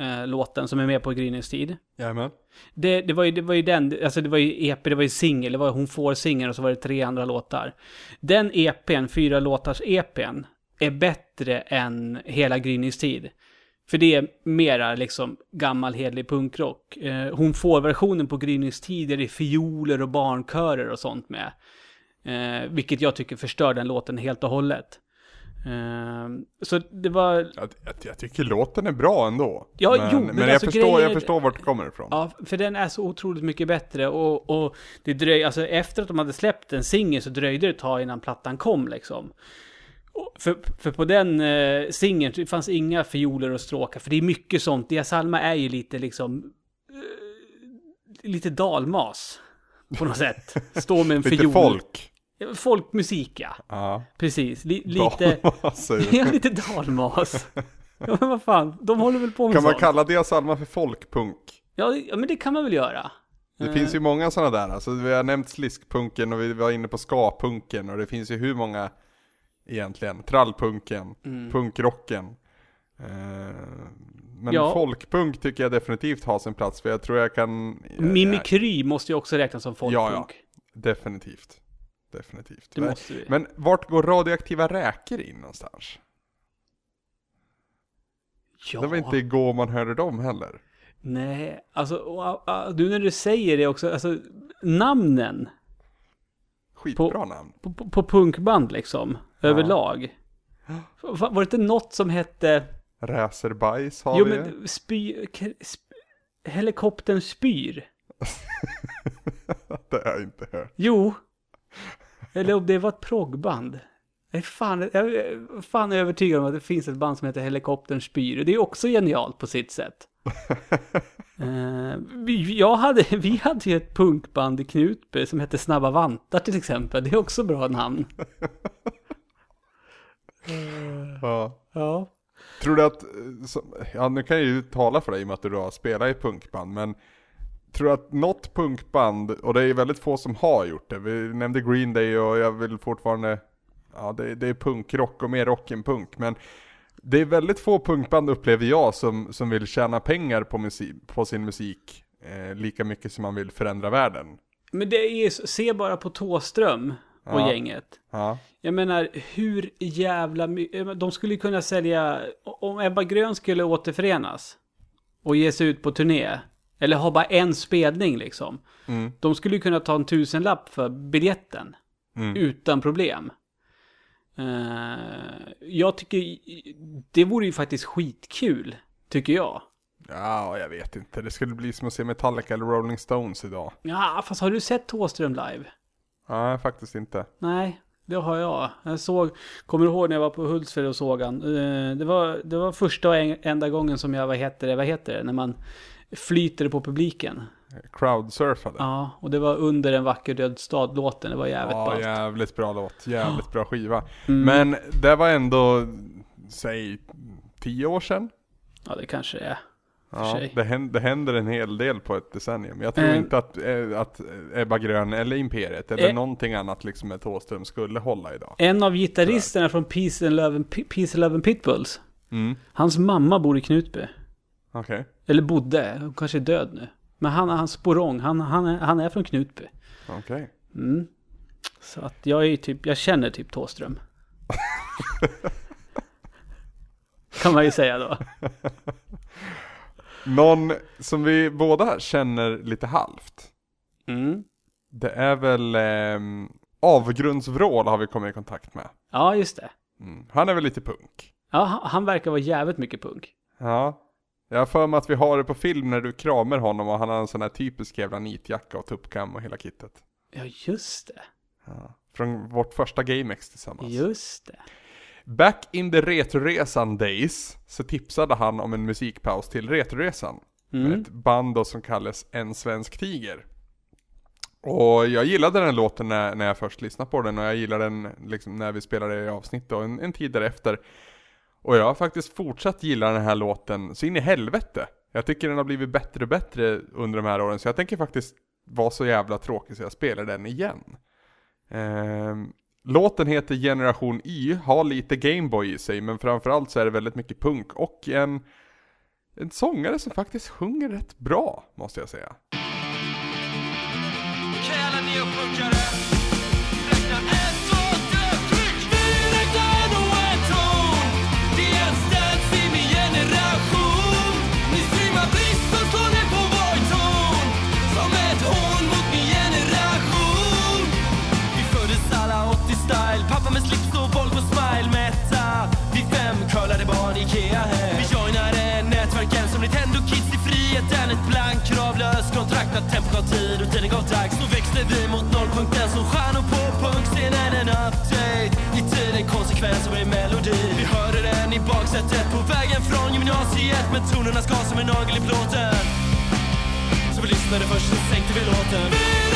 eh, låten som är med på Grynens tid. Jajamän. Det, det, var ju, det var ju den, alltså det var ju EP, det var ju singel, det var Hon får singel och så var det tre andra låtar. Den EPn, fyra låtars EPn, är bättre än hela Grynings tid. För det är mera liksom gammal hedlig punkrock. Eh, hon får versionen på Grynings tid där det är fioler och barnkörer och sånt med. Eh, vilket jag tycker förstör den låten helt och hållet. Eh, så det var, Jag, jag, jag tycker låten är bra ändå. Ja, men, jo, men men jag, alltså förstår, grejen jag förstår vart det kommer ifrån. Ja, för den är så otroligt mycket bättre och, och det dröj, alltså efter att de hade släppt en singel så dröjde det ett tag innan plattan kom liksom. För, för på den eh, singeln det fanns inga fioler och stråkar, för det är mycket sånt. Dia Salma är ju lite liksom, eh, lite dalmas. På något sätt. Stå med en Lite fiol. folk. Folkmusik ja, Ja. precis. Li, lite, Dalmas, ja lite dalmas. Ja men vad fan, de håller väl på med Kan man sånt. kalla Dia Salma för folkpunk? Ja, ja men det kan man väl göra. Det Eh. finns ju många sådana där, alltså vi har nämnt sliskpunken och vi var inne på ska-punken och det finns ju hur många egentligen, trallpunken, Mm. punkrocken. Eh, men Ja. folkpunk tycker jag definitivt har sin plats för jag tror jag kan... Mimikry måste ju också räknas som folkpunk. Ja, ja. Definitivt. Definitivt. Det Men- måste vi. Men vart går radioaktiva räkor in någonstans? ja. Det var inte igår man hörde dem heller. Nej, alltså du när du säger det också, alltså namnen Skitbra namn. på, på, på punkband liksom, överlag. Va- Var det inte något som hette, Racerbajs har jo vi. men spy, sp, helikoptern spyr? Det har jag inte hört. Jo. Eller om det var ett proggband. Jag är fan, jag är fan övertygad om att det finns ett band som heter Helikoptern Spyr. Det är också genialt på sitt sätt. Eh, vi, jag hade, vi hade ju ett punkband i Knutby som hette Snabba Vantar till exempel. Det är också bra namn. Ja. Ja. Tror du att, ja nu kan jag ju tala för dig i och med att du har spelat i punkband, men tror att något punkband, och det är väldigt få som har gjort det, vi nämnde Green Day och jag vill fortfarande, ja det, det är punkrock och mer rock än punk, men det är väldigt få punkband upplever jag som, som vill tjäna pengar på, musik, på sin musik eh, lika mycket som man vill förändra världen. Men det är ju, se bara på Tåström och Ja. gänget. Ja, Jag menar, hur jävla. De skulle ju kunna sälja... Om Ebba Grön skulle återförenas och ge sig ut på turné, eller ha bara en spelning liksom. Mm. De skulle ju kunna ta en tusenlapp för biljetten. Mm. Utan problem. Eh, jag tycker... Det vore ju faktiskt skitkul, tycker jag. ja jag vet inte, det skulle bli som att se Metallica eller Rolling Stones idag. Ja, fast har du sett Thåström live? Nej, faktiskt inte. Nej, det har jag. Jag såg, kommer du ihåg när jag var på Hultsfred och såg han? Eh, Det var, det var första och en, enda gången som jag, vad heter det, vad heter det, när man flyter på publiken. Crowdsurfade. Ja, och det var under en vacker död stad-låten, det var jävligt Ja, ballt. jävligt bra låt. Jävligt bra skiva. Mm. Men det var ändå, säg, tio år sedan. Ja, det kanske det är. Ja, det, händer, det händer en hel del på ett decennium. Jag tror Eh. inte att, eh, att Ebba Grön eller Imperiet eller Eh. någonting annat liksom med Thåström skulle hålla idag. En av gitarristerna från Peace and Love and, Peace and Love and Pitbulls, Mm, hans mamma bor i Knutby. Okej. Eller bodde, hon kanske är död nu. Men han, han sporong, han, han, är, han är från Knutby. Okej. Mm. Så att jag är typ, jag känner typ Thåström. kan man ju säga då. Någon som vi båda känner lite halvt. Mm. Det är väl ehm, Avgrundsvrål har vi kommit i kontakt med. Ja, just det. Mm. Han är väl lite punk. Ja, han, han verkar vara jävligt mycket punk. Ja. Jag har för mig att vi har det på film när du kramar honom och han har en sån här typisk jävla nitjacka och tuppkam och hela kittet. Ja, just det. Ja. Från vårt första GameX tillsammans. Just det. Back in the Retroresan days så tipsade han om en musikpaus till Retroresan. Med Mm. ett band då som kallas En Svensk Tiger. Och jag gillade den låten när, när jag först lyssnade på den och jag gillade den liksom när vi spelade i avsnitt och en, en tid därefter. Och jag har faktiskt fortsatt gilla den här låten så in i helvete. Jag tycker den har blivit bättre och bättre under de här åren så jag tänker faktiskt vara så jävla tråkig så jag spelar den igen. Ehm, låten heter Generation Y, har lite Gameboy i sig men framförallt så är det väldigt mycket punk och en, en sångare som faktiskt sjunger rätt bra måste jag säga. Att tempo gav tid och tiden gav dags. Så växte vi mot nollpunkten som stjärnor på punkscenen. En update i tiden konsekvens som en melodi. Vi hörde den i baksätet på vägen från gymnasiet. Men tonerna ska som en nagel i plåten. Så vi lyssnade först, sen sänkte vi låten.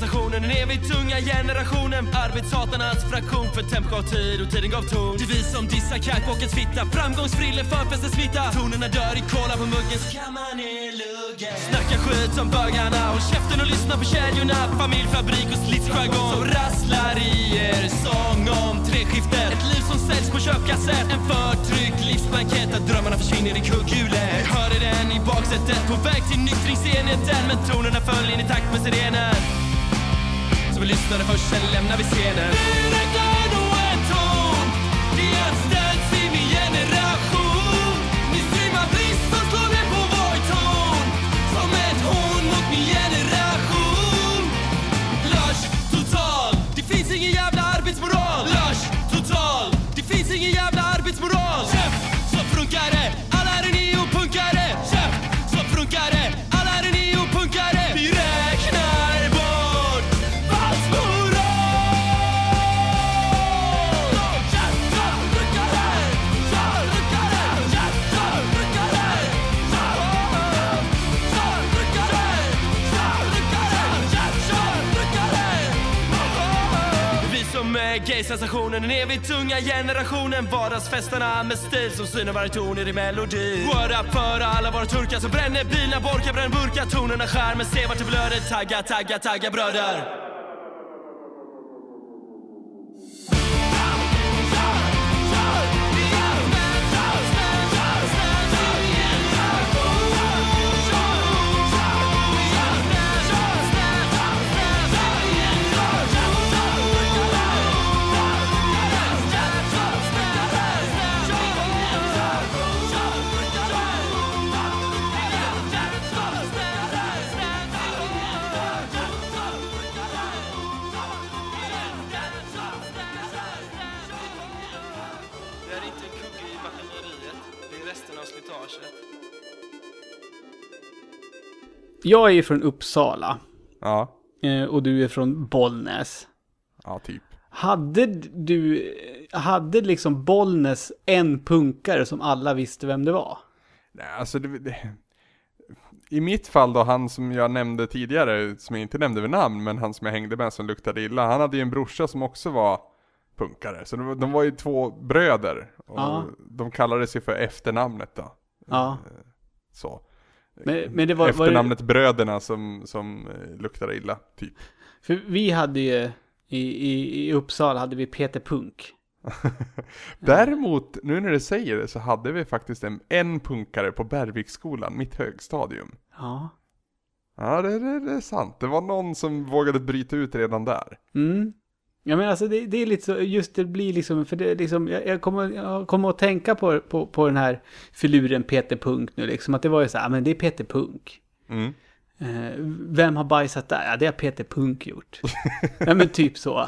Sensationen den evigt tunga generationen. Arbetshatarnas fraktion för temp gav tid och tiden gav ton Det är vi som dissar catwalkens fitta. Framgångsfriller för smitta. Tonerna dör i kola på muggen. Så kan man ner luggen. Snacka skit som bögarna. Håll käften och lyssna på kedjorna. Familj, fabrik och slitsjargong Som rasslar i er sång om treskiftet Ett liv som säljs på köpkassett. En förtryckt livsblankett. Där drömmarna försvinner i kugghjulet. Vi hörde den i baksätet. På väg till nyktringsenheten Men tonerna föll in i takt med sirenen som lyssnade först, sen lämnar vi scenen. Gay-sensationen, den evigt tunga generationen. Vardagsfestarna med stil som synar varje ton i din melodi. Word up för alla våra turkar som bränner bilar, borkar, bränner burkar. Tonerna skär men se vart det blöder. Tagga, tagga, tagga bröder. Jag är ju från Uppsala. Ja, eh, Och du är från Bollnäs. ja typ. Hade du, hade liksom Bollnäs en punkare som alla visste vem det var? Nej, alltså det, det, I mitt fall då, han som jag nämnde tidigare, som jag inte nämnde vid namn, men han som jag hängde med som luktade illa, han hade ju en brorsa som också var punkare. Så de, var- de var ju två bröder. Och Ja. De kallade sig för efternamnet då. Ja. Så. Men, men det var, var det, Efternamnet Bröderna som, som eh, luktade illa, typ. För vi hade ju, i, i, i Uppsala hade vi Peter Punk. Däremot, nu när du säger det så hade vi faktiskt en, en punkare på Bergviksskolan, mitt högstadium. Ja. Ja, det, det, det är sant. Det var någon som vågade bryta ut redan där. Mm. Ja men alltså det, det är lite så, just det blir liksom, för det liksom, jag, jag, kommer, jag kommer att tänka på, på, på den här filuren Peter Punk nu liksom, att det var ju så här, men det är Peter Punk. Mm. Eh, vem har bajsat där? Ja, det har Peter Punk gjort. ja men typ så.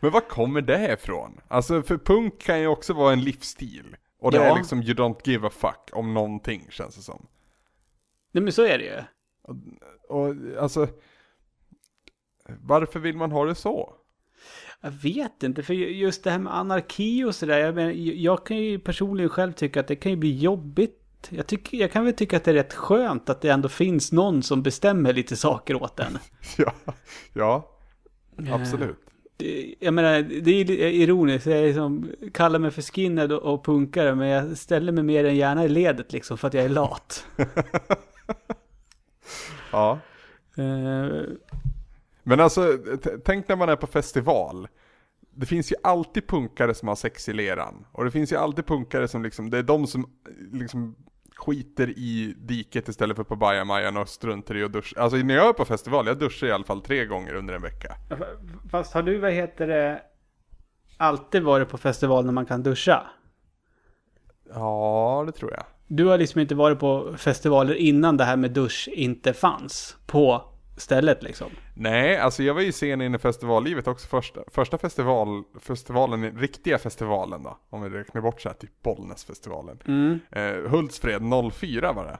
Men var kommer det ifrån? Alltså, för punk kan ju också vara en livsstil. Och det Ja. är liksom you don't give a fuck om någonting, känns det som. Nej men så är det ju. Och alltså, varför vill man ha det så? Jag vet inte, för just det här med anarki och sådär, jag, menar, jag kan ju personligen själv tycka att det kan ju bli jobbigt. Jag, tycker, jag kan väl tycka att det är rätt skönt att det ändå finns någon som bestämmer lite saker åt en. Ja, ja absolut. Det- Jag menar, det är ironiskt, jag liksom, kallar mig för skinhead och, och punkare, men jag ställer mig mer än gärna i ledet liksom för att jag är lat. Ja. Men alltså, tänk när man är på festival. Det finns ju alltid punkare som har sex i leran. Och det finns ju alltid punkare som liksom, det är de som liksom skiter i diket istället för på bajamajan och struntar i att duscha. Alltså när jag är på festival, jag duschar i alla fall tre gånger under en vecka. Fast har du, vad heter det, alltid varit på festival när man kan duscha? Ja, det tror jag. Du har liksom inte varit på festivaler innan det här med dusch inte fanns på stället liksom? Nej, alltså jag var ju sen in i festivallivet också första, första festival, festivalen, riktiga festivalen då. Om vi räknar bort så här typ Bollnäsfestivalen. Mm. Eh, Hultsfred 04 var det.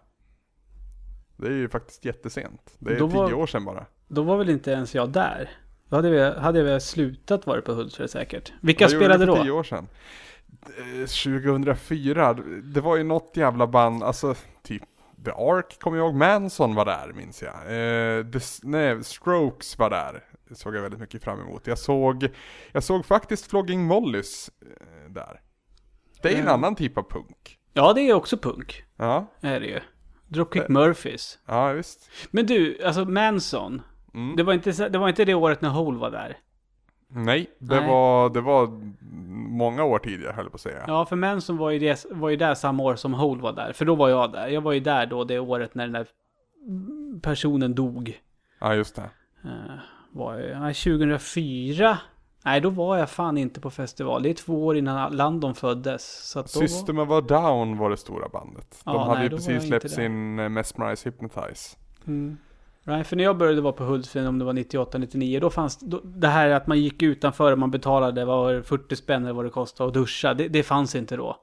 Det är ju faktiskt jättesent. Det är Då tio var- år sedan bara. Då var väl inte ens jag där? Då hade vi, hade vi slutat vara på Hultsfred säkert. Vilka Jag spelade då? tio år sedan. Eh, 2004, det var ju något jävla band, alltså The Ark kommer jag ihåg, Manson var där minns jag. Eh, The, nej, Strokes var där, det såg jag väldigt mycket fram emot. Jag såg, jag såg faktiskt Flogging Mollys eh, där. Det är en Ja. annan typ av punk. Ja, det är också punk. Ja, Är det ju. Dropkick Murphys. ja visst. Men du, alltså Manson. Mm. Det, var inte, det var inte det året när Hole var där. Nej, det, Nej. Var, det var många år tidigare höll jag på att säga. Ja, för Manson var ju, det, var ju där samma år som Hole var där. För då var jag där. Jag var ju där då det året när den där personen dog. Ja, just det. Uh, var jag, nej, 2004. Nej, då var jag fan inte på festival. Det är två år innan Landon föddes. Så att. System of a Down var det stora bandet. De Ja, hade nej, ju precis släppt sin eh, Mesmerize Hypnotize. Mm. Nej, för när jag började vara på Hultsfred, om det var 98, 99, då fanns då, det här att man gick utanför och man betalade, var det, 40 spänn eller vad det kostade att duscha, det, det fanns inte då.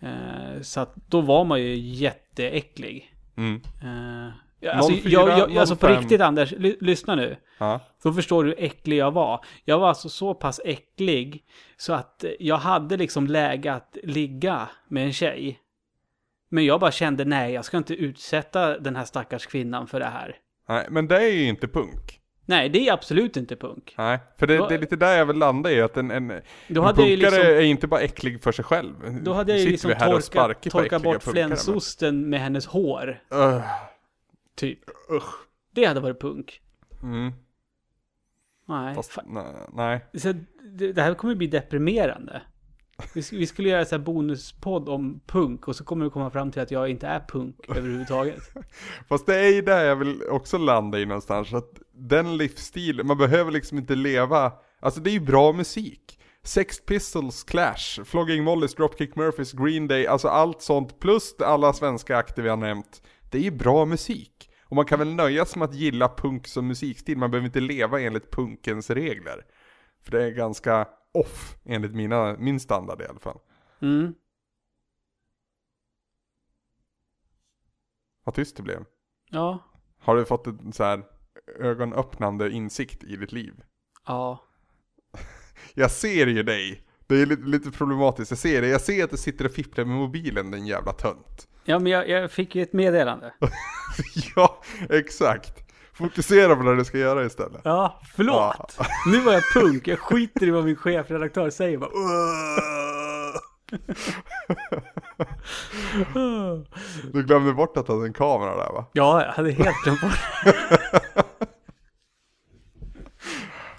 Eh, så att då var man ju jätteäcklig. Mm. Eh, alltså, 04, jag, jag, alltså på 05. riktigt Anders, ly, lyssna nu. Ja. Då förstår du hur äcklig jag var. Jag var alltså så pass äcklig så att jag hade liksom läge att ligga med en tjej. Men jag bara kände nej, jag ska inte utsätta den här stackars kvinnan för det här. Nej, men det är ju inte punk. Nej, det är absolut inte punk. Nej, för det, Då- det är lite där jag vill landa i att en, en, en ju punkare liksom, är inte bara äcklig för sig själv. då hade jag ju liksom torkat, äckliga bort punkare, men- flänsosten med hennes hår. Öh, Typ. usch. Det hade varit punk. Mm, Nej, fast, fa- nej, nej. så det, det här kommer bli deprimerande. Vi, vi skulle göra en bonuspodd om punk och så kommer du komma fram till att jag inte är punk överhuvudtaget. Fast det är ju där jag vill också landa i någonstans. Att den livsstilen, man behöver liksom inte leva, alltså det är ju bra musik. Sex Pistols, Clash, Flogging Mollys, Dropkick Murphys, Green Day, alltså allt sånt plus alla svenska akter vi har nämnt. Det är ju bra musik. Och man kan väl nöja sig med att gilla punk som musikstil, man behöver inte leva enligt punkens regler. För det är ganska off enligt mina, min standard i alla fall. Mm. Vad tyst det blev. Ja. Har du fått en så här ögonöppnande insikt i ditt liv? Ja. Jag ser ju dig. Det är lite, lite problematiskt. Jag ser det. Jag ser att du sitter och fipplar med mobilen din jävla tönt. Ja, men jag, jag fick ju ett meddelande. ja, exakt. Fokusera på vad du ska göra istället. Ja, förlåt. Nu var jag punk. Jag skiter i vad min chefredaktör säger. Bara, Du glömde bort att du hade en kamera där va? ja, jag hade helt glömt bort.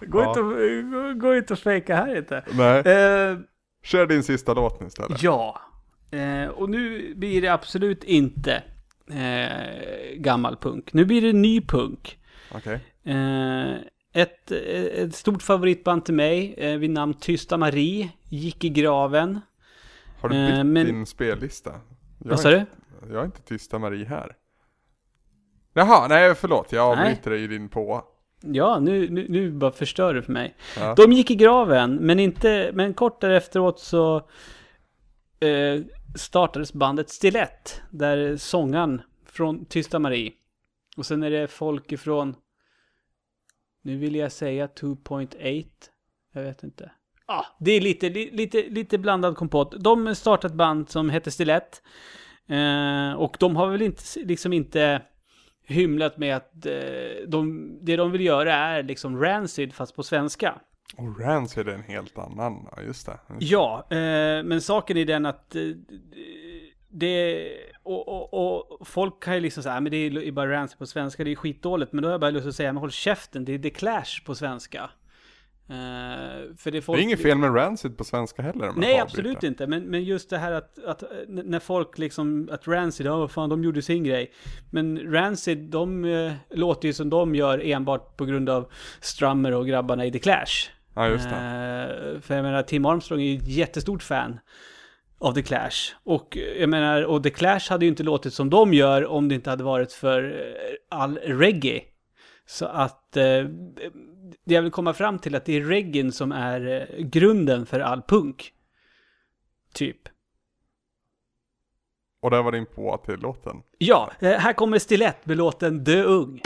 Gå, Ja. inte, och- gå, gå inte och fejka här inte. Nej, Eh, kör din sista låt nu istället. ja, eh, och nu blir det absolut inte eh, gammal punk. Nu blir det ny punk. Okej. Eh, ett, ett stort favoritband till mig eh, vid namn Tysta Marie gick i graven. Har du Eh, bytt men- din spellista? Jag Vad sa du? Jag är inte Tysta Marie här. Jaha, nej förlåt. Jag avbryter dig i din på. Ja, nu, nu, nu bara förstör du för mig. Ja. De gick i graven, men inte, men kort därefteråt så eh, startades bandet Stilett, där sångaren från Tysta Marie. Och sen är det folk ifrån, nu vill jag säga 2.8, jag vet inte. Ja, det är lite, lite, lite blandad kompott. De startade ett band som hette Stilett. Eh, och de har väl inte, liksom inte hymlat med att eh, de, det de vill göra är liksom Rancid fast på svenska. Och Rancid är en helt annan, ja just det. Ja, eh, men saken är den att eh, det, och, och, och folk kan ju liksom säga, "Ah, men det är bara Rancid på svenska, det är skitdåligt. Men då har jag bara lust att säga, men håll käften, det är The Clash på svenska. För det är Det folk... är inget fel med Rancid på svenska heller. Nej, absolut inte. Men, men just det här att, att när folk liksom, att Rancid, ja vad fan, de gjorde sin grej. Men Rancid, de eh, låter ju som de gör enbart på grund av Strummer och grabbarna i The Clash. Ja, just det. Eh, för jag menar, Tim Armstrong är ju ett jättestort fan av The Clash. Och eh, jag menar, och The Clash hade ju inte låtit som de gör om det inte hade varit för eh, all reggae. Så att eh, det jag vill komma fram till att det är reggae som är eh, grunden för all punk. Typ. Och där var din på till låten. Ja, här kommer Stilett med låten Dö Ung.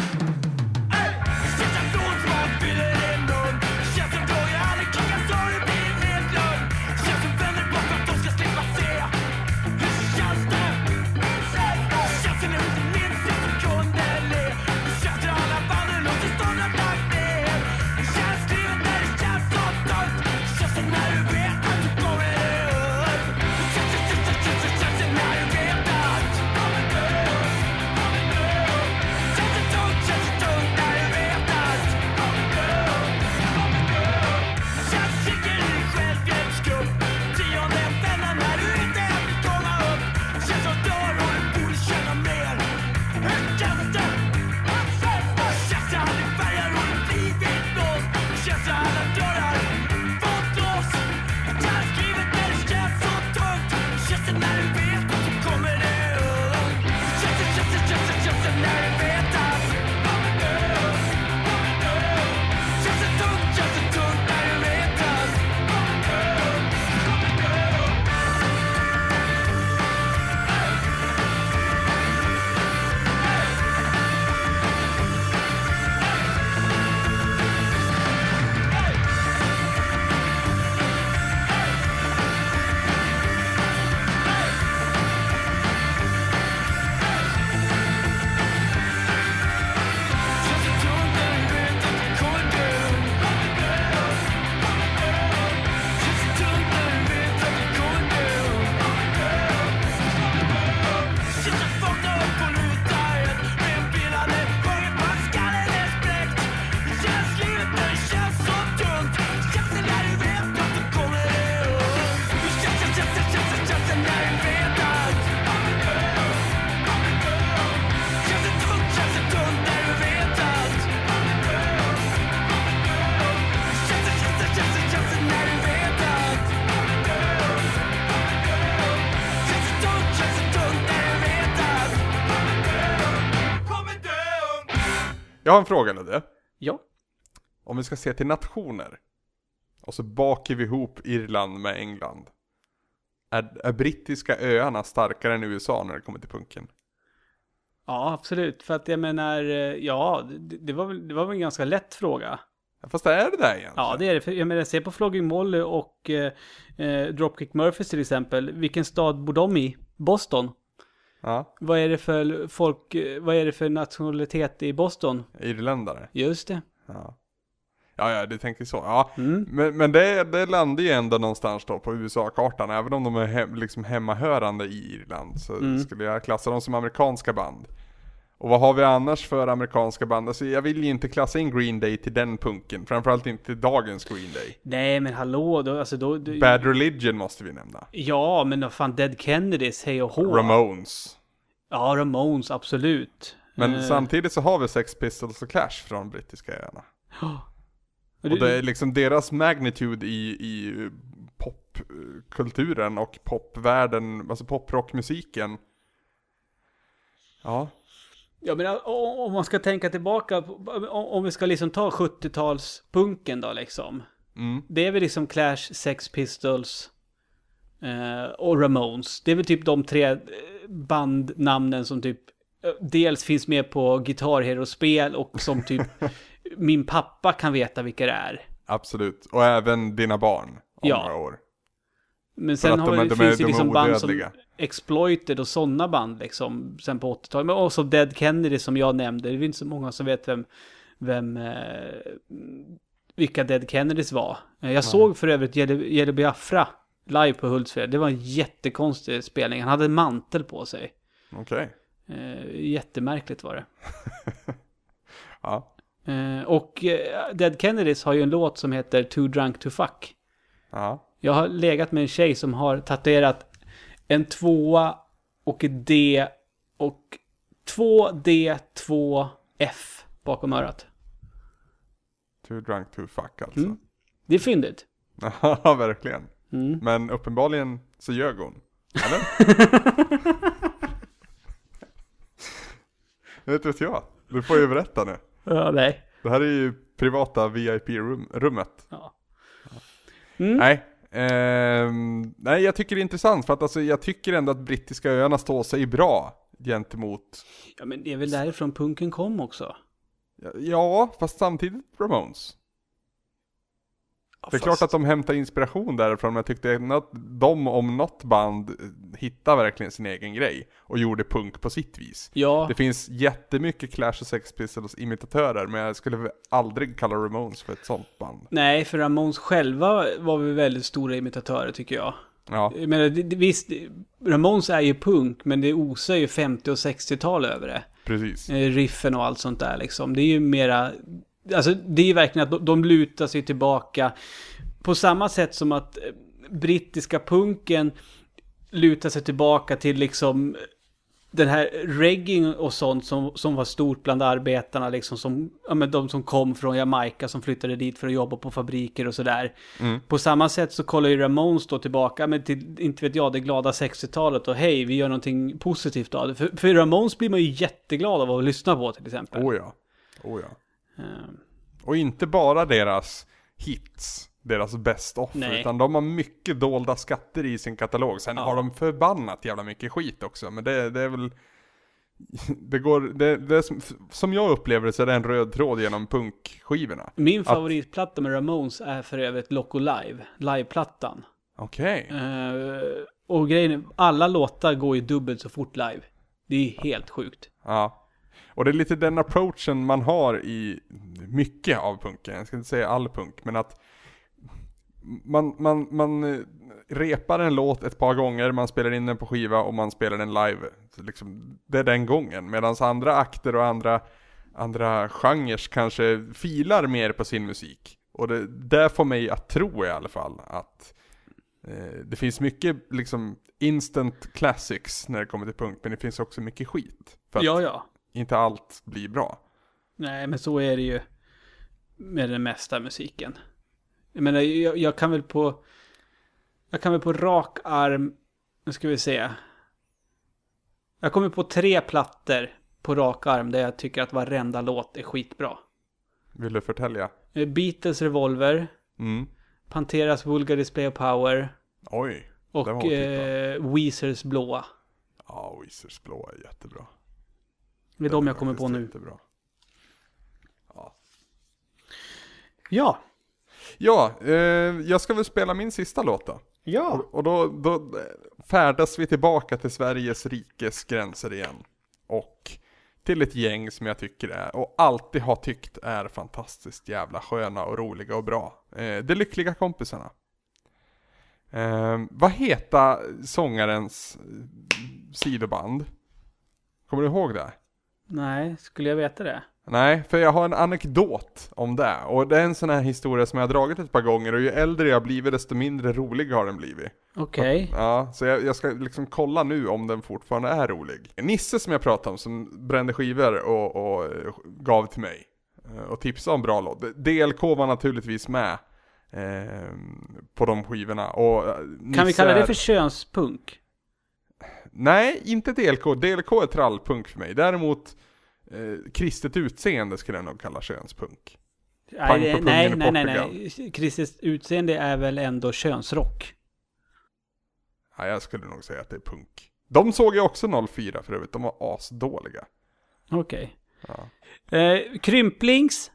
Jag har en fråga Ludde. Ja. Om vi ska se till nationer. Och så bakar vi ihop Irland med England. Är, är brittiska öarna starkare än USA när det kommer till punken? Ja, absolut. För att jag menar, eh, ja, det, det, var, väl, det var väl en ganska lätt fråga. Fast är det där egentligen? Ja, det är det. För jag menar, se på Flogging Molly och eh, eh, Dropkick Murphys till exempel. Vilken stad bor de i? Boston. Ja, Vad är det för folk, vad är det för nationalitet i Boston? irländare. Just det. Ja. Ja, ja, du tänker så. Ja, Mm. men, men det, det landar ju ändå någonstans då på USA-kartan. Även om de är hem, liksom hemmahörande i Irland så Mm. skulle jag klassa dem som amerikanska band. Och vad har vi annars för amerikanska band? Alltså jag vill ju inte klassa in Green Day till den punken. Framförallt inte till dagens Green Day. Nej, men hallå, då, alltså då... då Bad Religion måste vi nämna. Ja, men fan, Dead Kennedys, hej och hå. Ramones. Ja, Ramones, absolut. Men Eh, samtidigt så har vi Sex Pistols och Clash från brittiska öarna. och Och det är liksom deras magnitude i, i popkulturen och popvärlden, alltså poprockmusiken. Ja, Ja, men om man ska tänka tillbaka, om vi ska liksom ta 70-talspunken då liksom. mm, Det är väl liksom Clash, Sex Pistols eh, och Ramones. Det är väl typ de tre eh, bandnamnen som typ eh, dels finns med på Guitar Hero-spel och som typ min pappa kan veta vilka det är. absolut. Och även dina barn om Ja. några år. Men För sen att har de vi, de finns de är liksom band som. Exploited och sådana band liksom sen på 80-talet. Men också Dead Kennedy som jag nämnde. Det är inte så många som vet vem, vem eh, vilka Dead Kennedys var. Eh, Jag såg för övrigt Jelle Biafra live på Hultsfred. Det var en jättekonstig spelning. Han hade en mantel på sig. Okej. Eh, jättemärkligt var det. Ja. Eh, och eh, Dead Kennedys har ju en låt som heter Too Drunk To Fuck. Ja. Jag har legat med en tjej som har tatuerat en tvåa och ett D och 2D, 2F bakom örat. Too drunk to fuck alltså. Mm. Det är fyndigt. Ja, verkligen. Mm. Men uppenbarligen så ljög hon. Eller? vet vet jag. Du får ju berätta nu. Ja, nej. Det här är ju privata VIP-rummet. Ja. Mm. Nej. Ehm, nej, jag tycker det är intressant för att alltså, jag tycker ändå att brittiska öarna står sig bra gentemot, ja, men det är väl därifrån punken kom också. ja, fast samtidigt Ramones. Det är klart att de hämtar inspiration därifrån, men jag tyckte att de om något band hittade verkligen sin egen grej och gjorde punk på sitt vis. Ja, Det finns jättemycket Clash och Sex Pistols imitatörer, men jag skulle aldrig kalla Ramones för ett sånt band. nej, för Ramones själva var väl väldigt stora imitatörer tycker jag. Ja, Jag menar, visst, Ramones är ju punk, men det osar ju 50 och 60-tal över det. precis. Eh, riffen och allt sånt där liksom. Det är ju mera, alltså det är ju verkligen att de, de lutar sig tillbaka. På samma sätt som att eh, brittiska punken lutar sig tillbaka till liksom den här reggae och sånt som, som var stort bland arbetarna liksom som, ja men de som kom från Jamaica som flyttade dit för att jobba på fabriker och sådär. Mm. På samma sätt så kollar ju Ramones då tillbaka, men till, inte vet jag, det glada 60-talet och hej, vi gör någonting positivt av det. För, för Ramones blir man ju jätteglad av att lyssna på till exempel. Oh ja. Oh ja. Eh, Och inte bara deras hits, deras best of, Nej. utan de har mycket dolda skatter i sin katalog. Sen Ja. har de förbannat jävla mycket skit också, men det, det är väl... Det går, det, det som, som jag upplever det så är det en röd tråd genom punkskivorna. Min favoritplatta med Ramones är för övrigt Loco Live, liveplattan. Okej. Eh, och grejen är, alla låtar går ju dubbelt så fort live. Det är helt sjukt. Ja. Och det är lite den approachen man har i mycket av punken. Jag ska inte säga all punk, men att man, man, man eh, repar en låt ett par gånger, man spelar in den på skiva och man spelar den live. Liksom, det är den gången. Medan andra akter och andra, andra genrer kanske filar mer på sin musik. Och det, det får mig att tro i alla fall att eh, det finns mycket liksom instant classics när det kommer till punk, men det finns också mycket skit. För att Ja, ja inte allt blir bra. Nej, men så är det ju med den mesta musiken. Jag menar, jag, jag kan väl på... Jag kan väl på rak arm... Nu ska vi se. Jag kommer på tre plattor på rak arm där jag tycker att varenda låt är skitbra. Vill du förtälja? Eh, Beatles Revolver, Mm. Panteras Vulgar Display of Power Oj. och eh, Weezers Blåa. Ja, Wizards blå är jättebra. Det är de jag kommer på nu. Jättebra. Ja. Ja. Ja, eh, jag ska väl spela min sista låt då. Ja. Och, och då, då färdas vi tillbaka till Sveriges rikes gränser igen. Och till ett gäng som jag tycker är, och alltid har tyckt är fantastiskt jävla sköna och roliga och bra. Eh, de lyckliga kompisarna. Eh, vad heter sångarens eh, sidoband? Kommer du ihåg det? Nej, skulle jag veta det? Nej, för jag har en anekdot om det. Och det är en sån här historia som jag har dragit ett par gånger och ju äldre jag blivit desto mindre rolig har den blivit. Okej. Ja, så jag, jag ska liksom kolla nu om den fortfarande är rolig. Nisse som jag pratade om som brände skivor och, och eh, gav till mig. eh, Och tipsade om bra låt. DLK var naturligtvis med. Eh, på de skivorna. Och eh, Kan vi kalla det för könspunk? Nej, inte DLK. DLK är trallpunk för mig. Däremot eh, kristet utseende skulle jag nog kalla könspunk. Pang Nej, nej, nej, nej, nej. Kristis utseende är väl ändå könsrock? Ja, jag skulle nog säga att det är punk. De såg jag också 04 för övrigt. De var asdåliga. Okej. Ja. Eh, krymplings,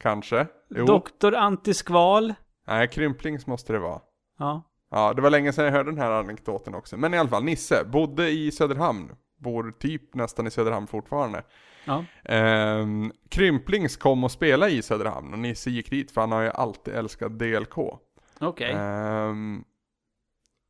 Kanske. Jo. Doktor Antiskval. Nej, krymplings måste det vara. Ja. Ja, det var länge sedan jag hörde den här anekdoten också. Men i alla fall, Nisse bodde i Söderhamn. Bor typ nästan i Söderhamn fortfarande. Ja. Ehm, Krymplings kom och spelade i Söderhamn och Nisse gick dit för han har ju alltid älskat DLK. Okej. Ehm,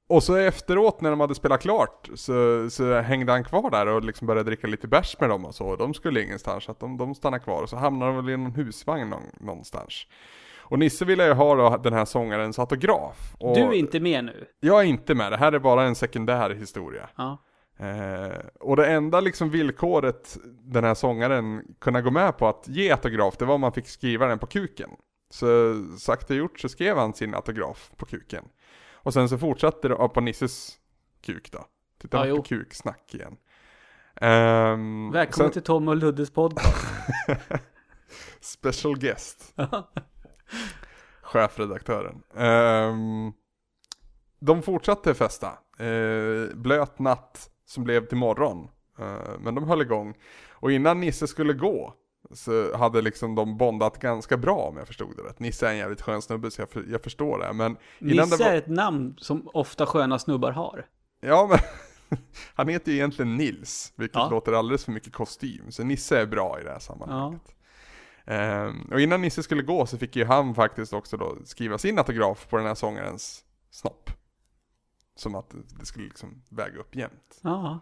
och så efteråt när de hade spelat klart så, så hängde han kvar där och liksom började dricka lite bärs med dem och så. De skulle ingenstans så att de, de stannade kvar och så hamnade de väl i någon husvagn någon, någonstans. Och Nisse ville ju ha då den här sångarens autograf. Och Du är inte med nu? Jag är inte med, det här är bara en sekundär historia. Ja. Eh, och det enda liksom villkoret den här sångaren kunde gå med på att ge autograf, det var om man fick skriva den på kuken. Så sakta gjort så skrev han sin autograf på kuken. Och sen så fortsatte det på Nisses kuk då. Titta Ja, på jo. kuksnack igen. Ehm, Välkommen sen- till Tom och Luddes podcast. Special guest. Chefredaktören. Ehm, de fortsatte festa. Eh, blöt natt som blev till morgon. Eh, men de höll igång. Och innan Nisse skulle gå så hade liksom de bondat ganska bra om jag förstod det rätt. Nisse är en jävligt skön snubbe så jag, för, jag förstår det. Men innan Nisse det var, är ett namn som ofta sköna snubbar har. Ja men han heter ju egentligen Nils, vilket Ja. låter alldeles för mycket kostym. Så Nisse är bra i det här sammanhanget. Ehm, och innan Nisse skulle gå så fick ju han faktiskt också då skriva sin autograf på den här sångarens snopp. Som att det skulle liksom väga upp jämnt. Ja.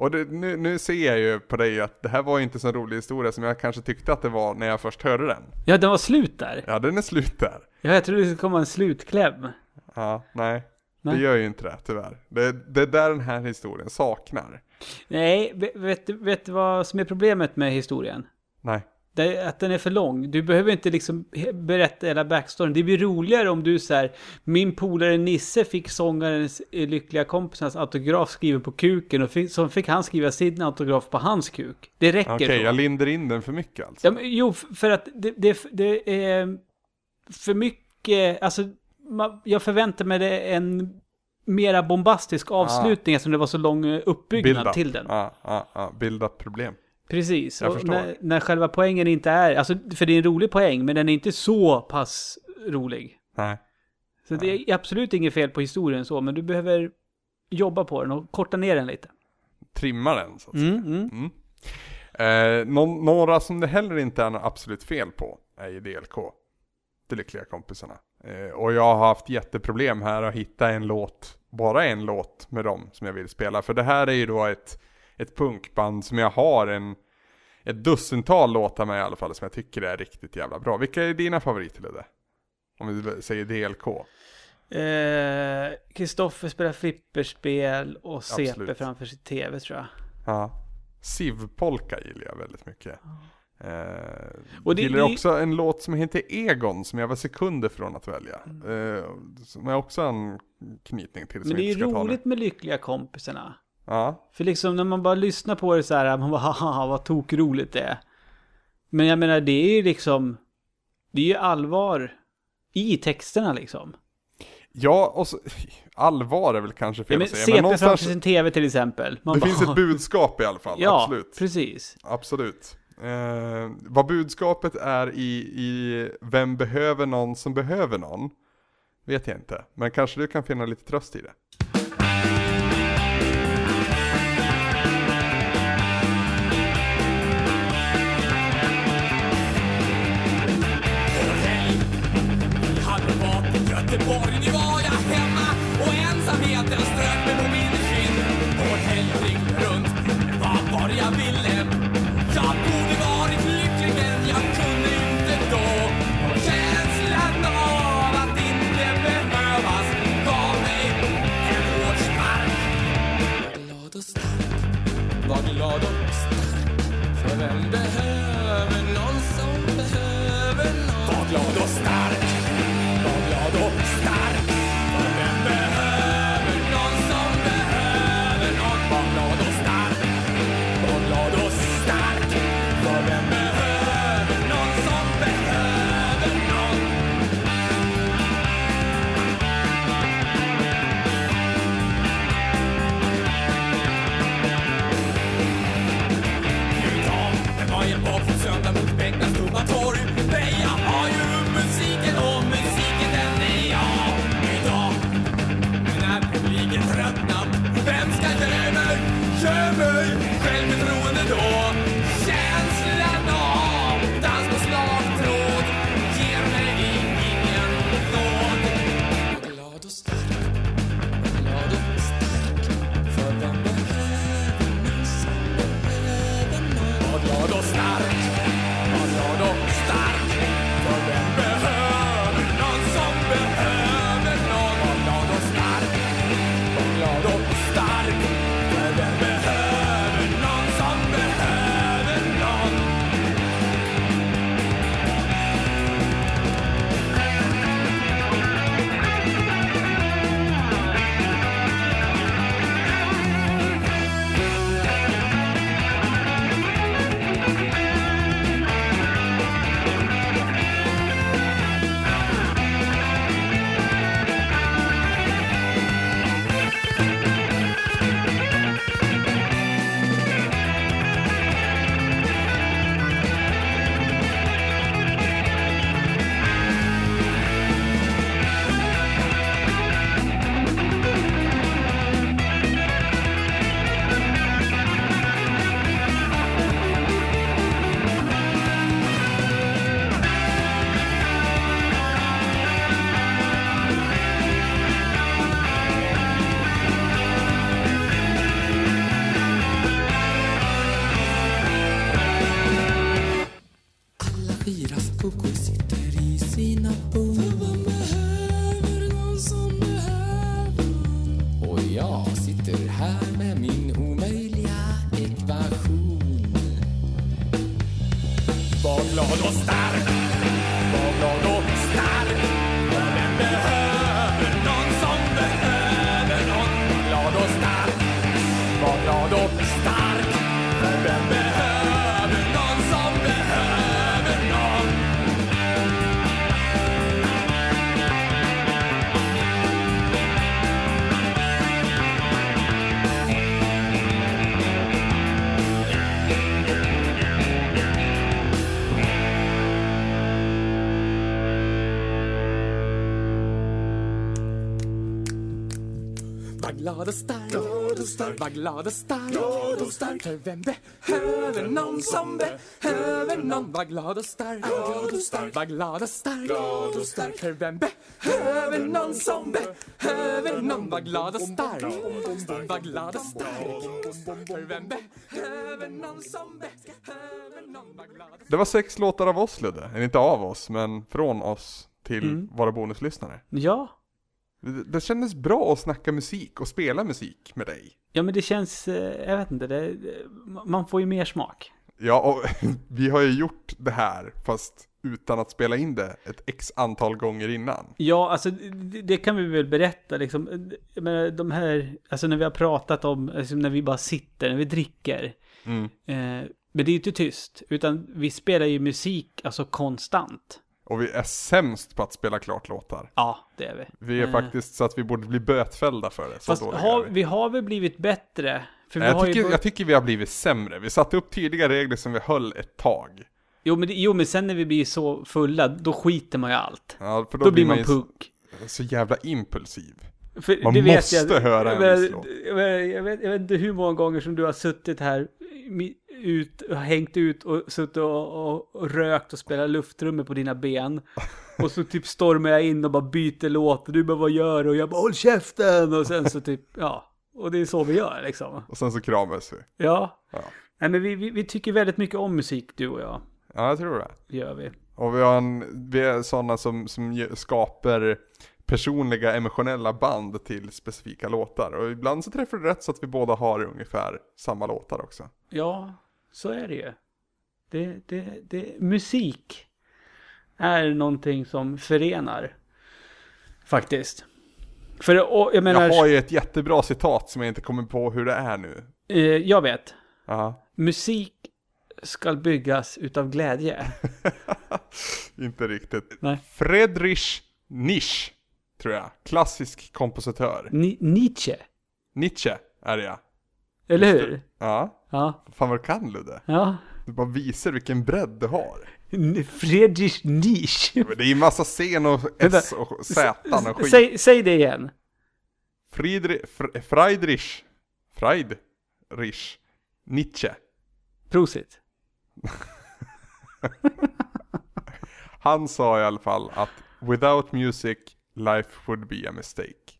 Och det, nu, nu ser jag ju på dig att det här var ju inte så rolig historia som jag kanske tyckte att det var när jag först hörde den. Ja, den var slut där. Ja, den är slut där. Ja, jag trodde det skulle komma en slutkläm. Ja, nej. Nej. Det gör ju inte det, tyvärr. Det, det är där den här historien saknar. Nej, vet, vet du vad som är problemet med historien? Nej. Det att den är för lång. Du behöver inte liksom berätta hela backstoryn. Det blir roligare om du så här, min polare Nisse fick sångarens eh, lyckliga kompisens autograf skriven på kuken och fick, så fick han skriva sin autograf på hans kuk. Det räcker Okej, så. jag lindar in den för mycket alltså. Ja, men, jo, för att det, det, det är för mycket, alltså ma- jag förväntar mig det en mera bombastisk avslutning eftersom det var så lång eh, uppbyggnad till den. Ja, ja, ja. Build-up problem. Precis, Jag och förstår. när, när själva poängen inte är, alltså för det är en rolig poäng men den är inte så pass rolig. Nej. Så det är absolut inget fel på historien så, men du behöver jobba på den och korta ner den lite. Trimma den så att säga. Mm, mm. Mm. Eh, nå- några som det heller inte är något absolut fel på är ju DLK. De lyckliga kompisarna. Eh, och jag har haft jätteproblem här att hitta en låt, bara en låt med dem som jag vill spela. För det här är ju då ett, ett punkband som jag har en, ett dussintal låtar med i alla fall som jag tycker är riktigt jävla bra. Vilka är dina favoriter Ludde? Om vi säger DLK. Eh, Kristoffer spelar flipperspel och CP Absolut. framför sitt tv tror jag. Ja. Sivpolka gillar jag väldigt mycket. Eh, Och det- gillar det- också en låt som heter Egon som jag var sekunder från att välja. Eh, som är också en knytning till Men det är ju roligt med lyckliga kompisarna. Ja, För liksom när man bara lyssnar på det så här, man bara haha vad tokroligt det är. Men jag menar det är ju liksom, det är ju allvar i texterna liksom. ja och så, allvar är väl kanske fel Ja, men att säga. CP Men framför någonstans, sin tv till exempel. Man det bara, finns ett budskap i alla fall. Ja, Absolut. precis. Absolut. Eh, vad budskapet är i, i Vem behöver någon som behöver någon? Vet jag inte. Men kanske du kan finna lite tröst i det. Var glad och stark, För vem behöver någon som behöver någon? Var glad och stark, var glad och stark, För vem behöver någon som behöver någon? Var glad och stark, var glad och stark, För vem behöver någon som behöver någon? Var glad och Det var sex låtar av oss Ludde, eller inte av oss, men från oss till Mm. våra bonuslyssnare. Ja. Det, kändes bra att snacka musik och spela musik med dig. Ja men det känns, eh, jag vet inte, det, man får ju mer smak. Ja, och vi har ju gjort det här fast utan att spela in det ett x antal gånger innan. Ja, alltså det, det kan vi väl berätta liksom. Menar, de här, alltså när vi har pratat om, alltså, när vi bara sitter, när vi dricker. Mm. Eh, men det är ju inte tyst, utan vi spelar ju musik, alltså konstant. Och vi är sämst på att spela klart låtar. Ja, det är vi. Vi är Eh, faktiskt så att vi borde bli bötfällda för det. Så Fast har, vi. vi har väl blivit bättre? För vi jag, har tycker, ju... jag tycker vi har blivit sämre. Vi satte upp tydliga regler som vi höll ett tag. Jo men, jo, men sen när vi blir så fulla, då skiter man ju allt. Ja, för Då, blir man ju puck. så jävla impulsiv. För Man måste jag, höra en jag, viss vet- låt. jag, jag, vet, inte hur många gånger som du har suttit här, ut, hängt ut och suttit och, och, och rökt och spelat luftrummet på dina ben. Och så typ stormar jag in och bara byter låt du bara vad gör du? Och jag bara håll käften! Och sen så typ, ja. Och det är så vi gör liksom. Och sen så kramas vi. Ja. Ja. Nej men vi, vi, vi tycker väldigt mycket om musik du och jag. Ja, jag tror det. Gör vi. Och vi, har en, vi är sådana som, som skapar personliga emotionella band till specifika låtar. Och ibland så träffar det rätt så att vi båda har ungefär samma låtar också. Ja, så är det ju. Det, det, det, musik är någonting som förenar. Faktiskt. För och, jag menar, Jag har ju ett jättebra citat som jag inte kommer på hur det är nu. eh, jag vet. Ja, Musik ska byggas utav glädje. inte riktigt. Nej. Friedrich Nietzsche, tror jag. Klassisk kompositör. Ni, Nietzsche, Nietzsche är det ja. eller hur? Ja, Ja, fan vad du kan Ludde. ja. Du bara visar vilken bredd du har. Friedrich Nietzsche. Men det är ju massa C och S och Z och skit. Säg, säg det igen. Friedrich, Fr- Friedrich, Friedrich Nietzsche. Prosit. Han sa i alla fall att without music life would be a mistake.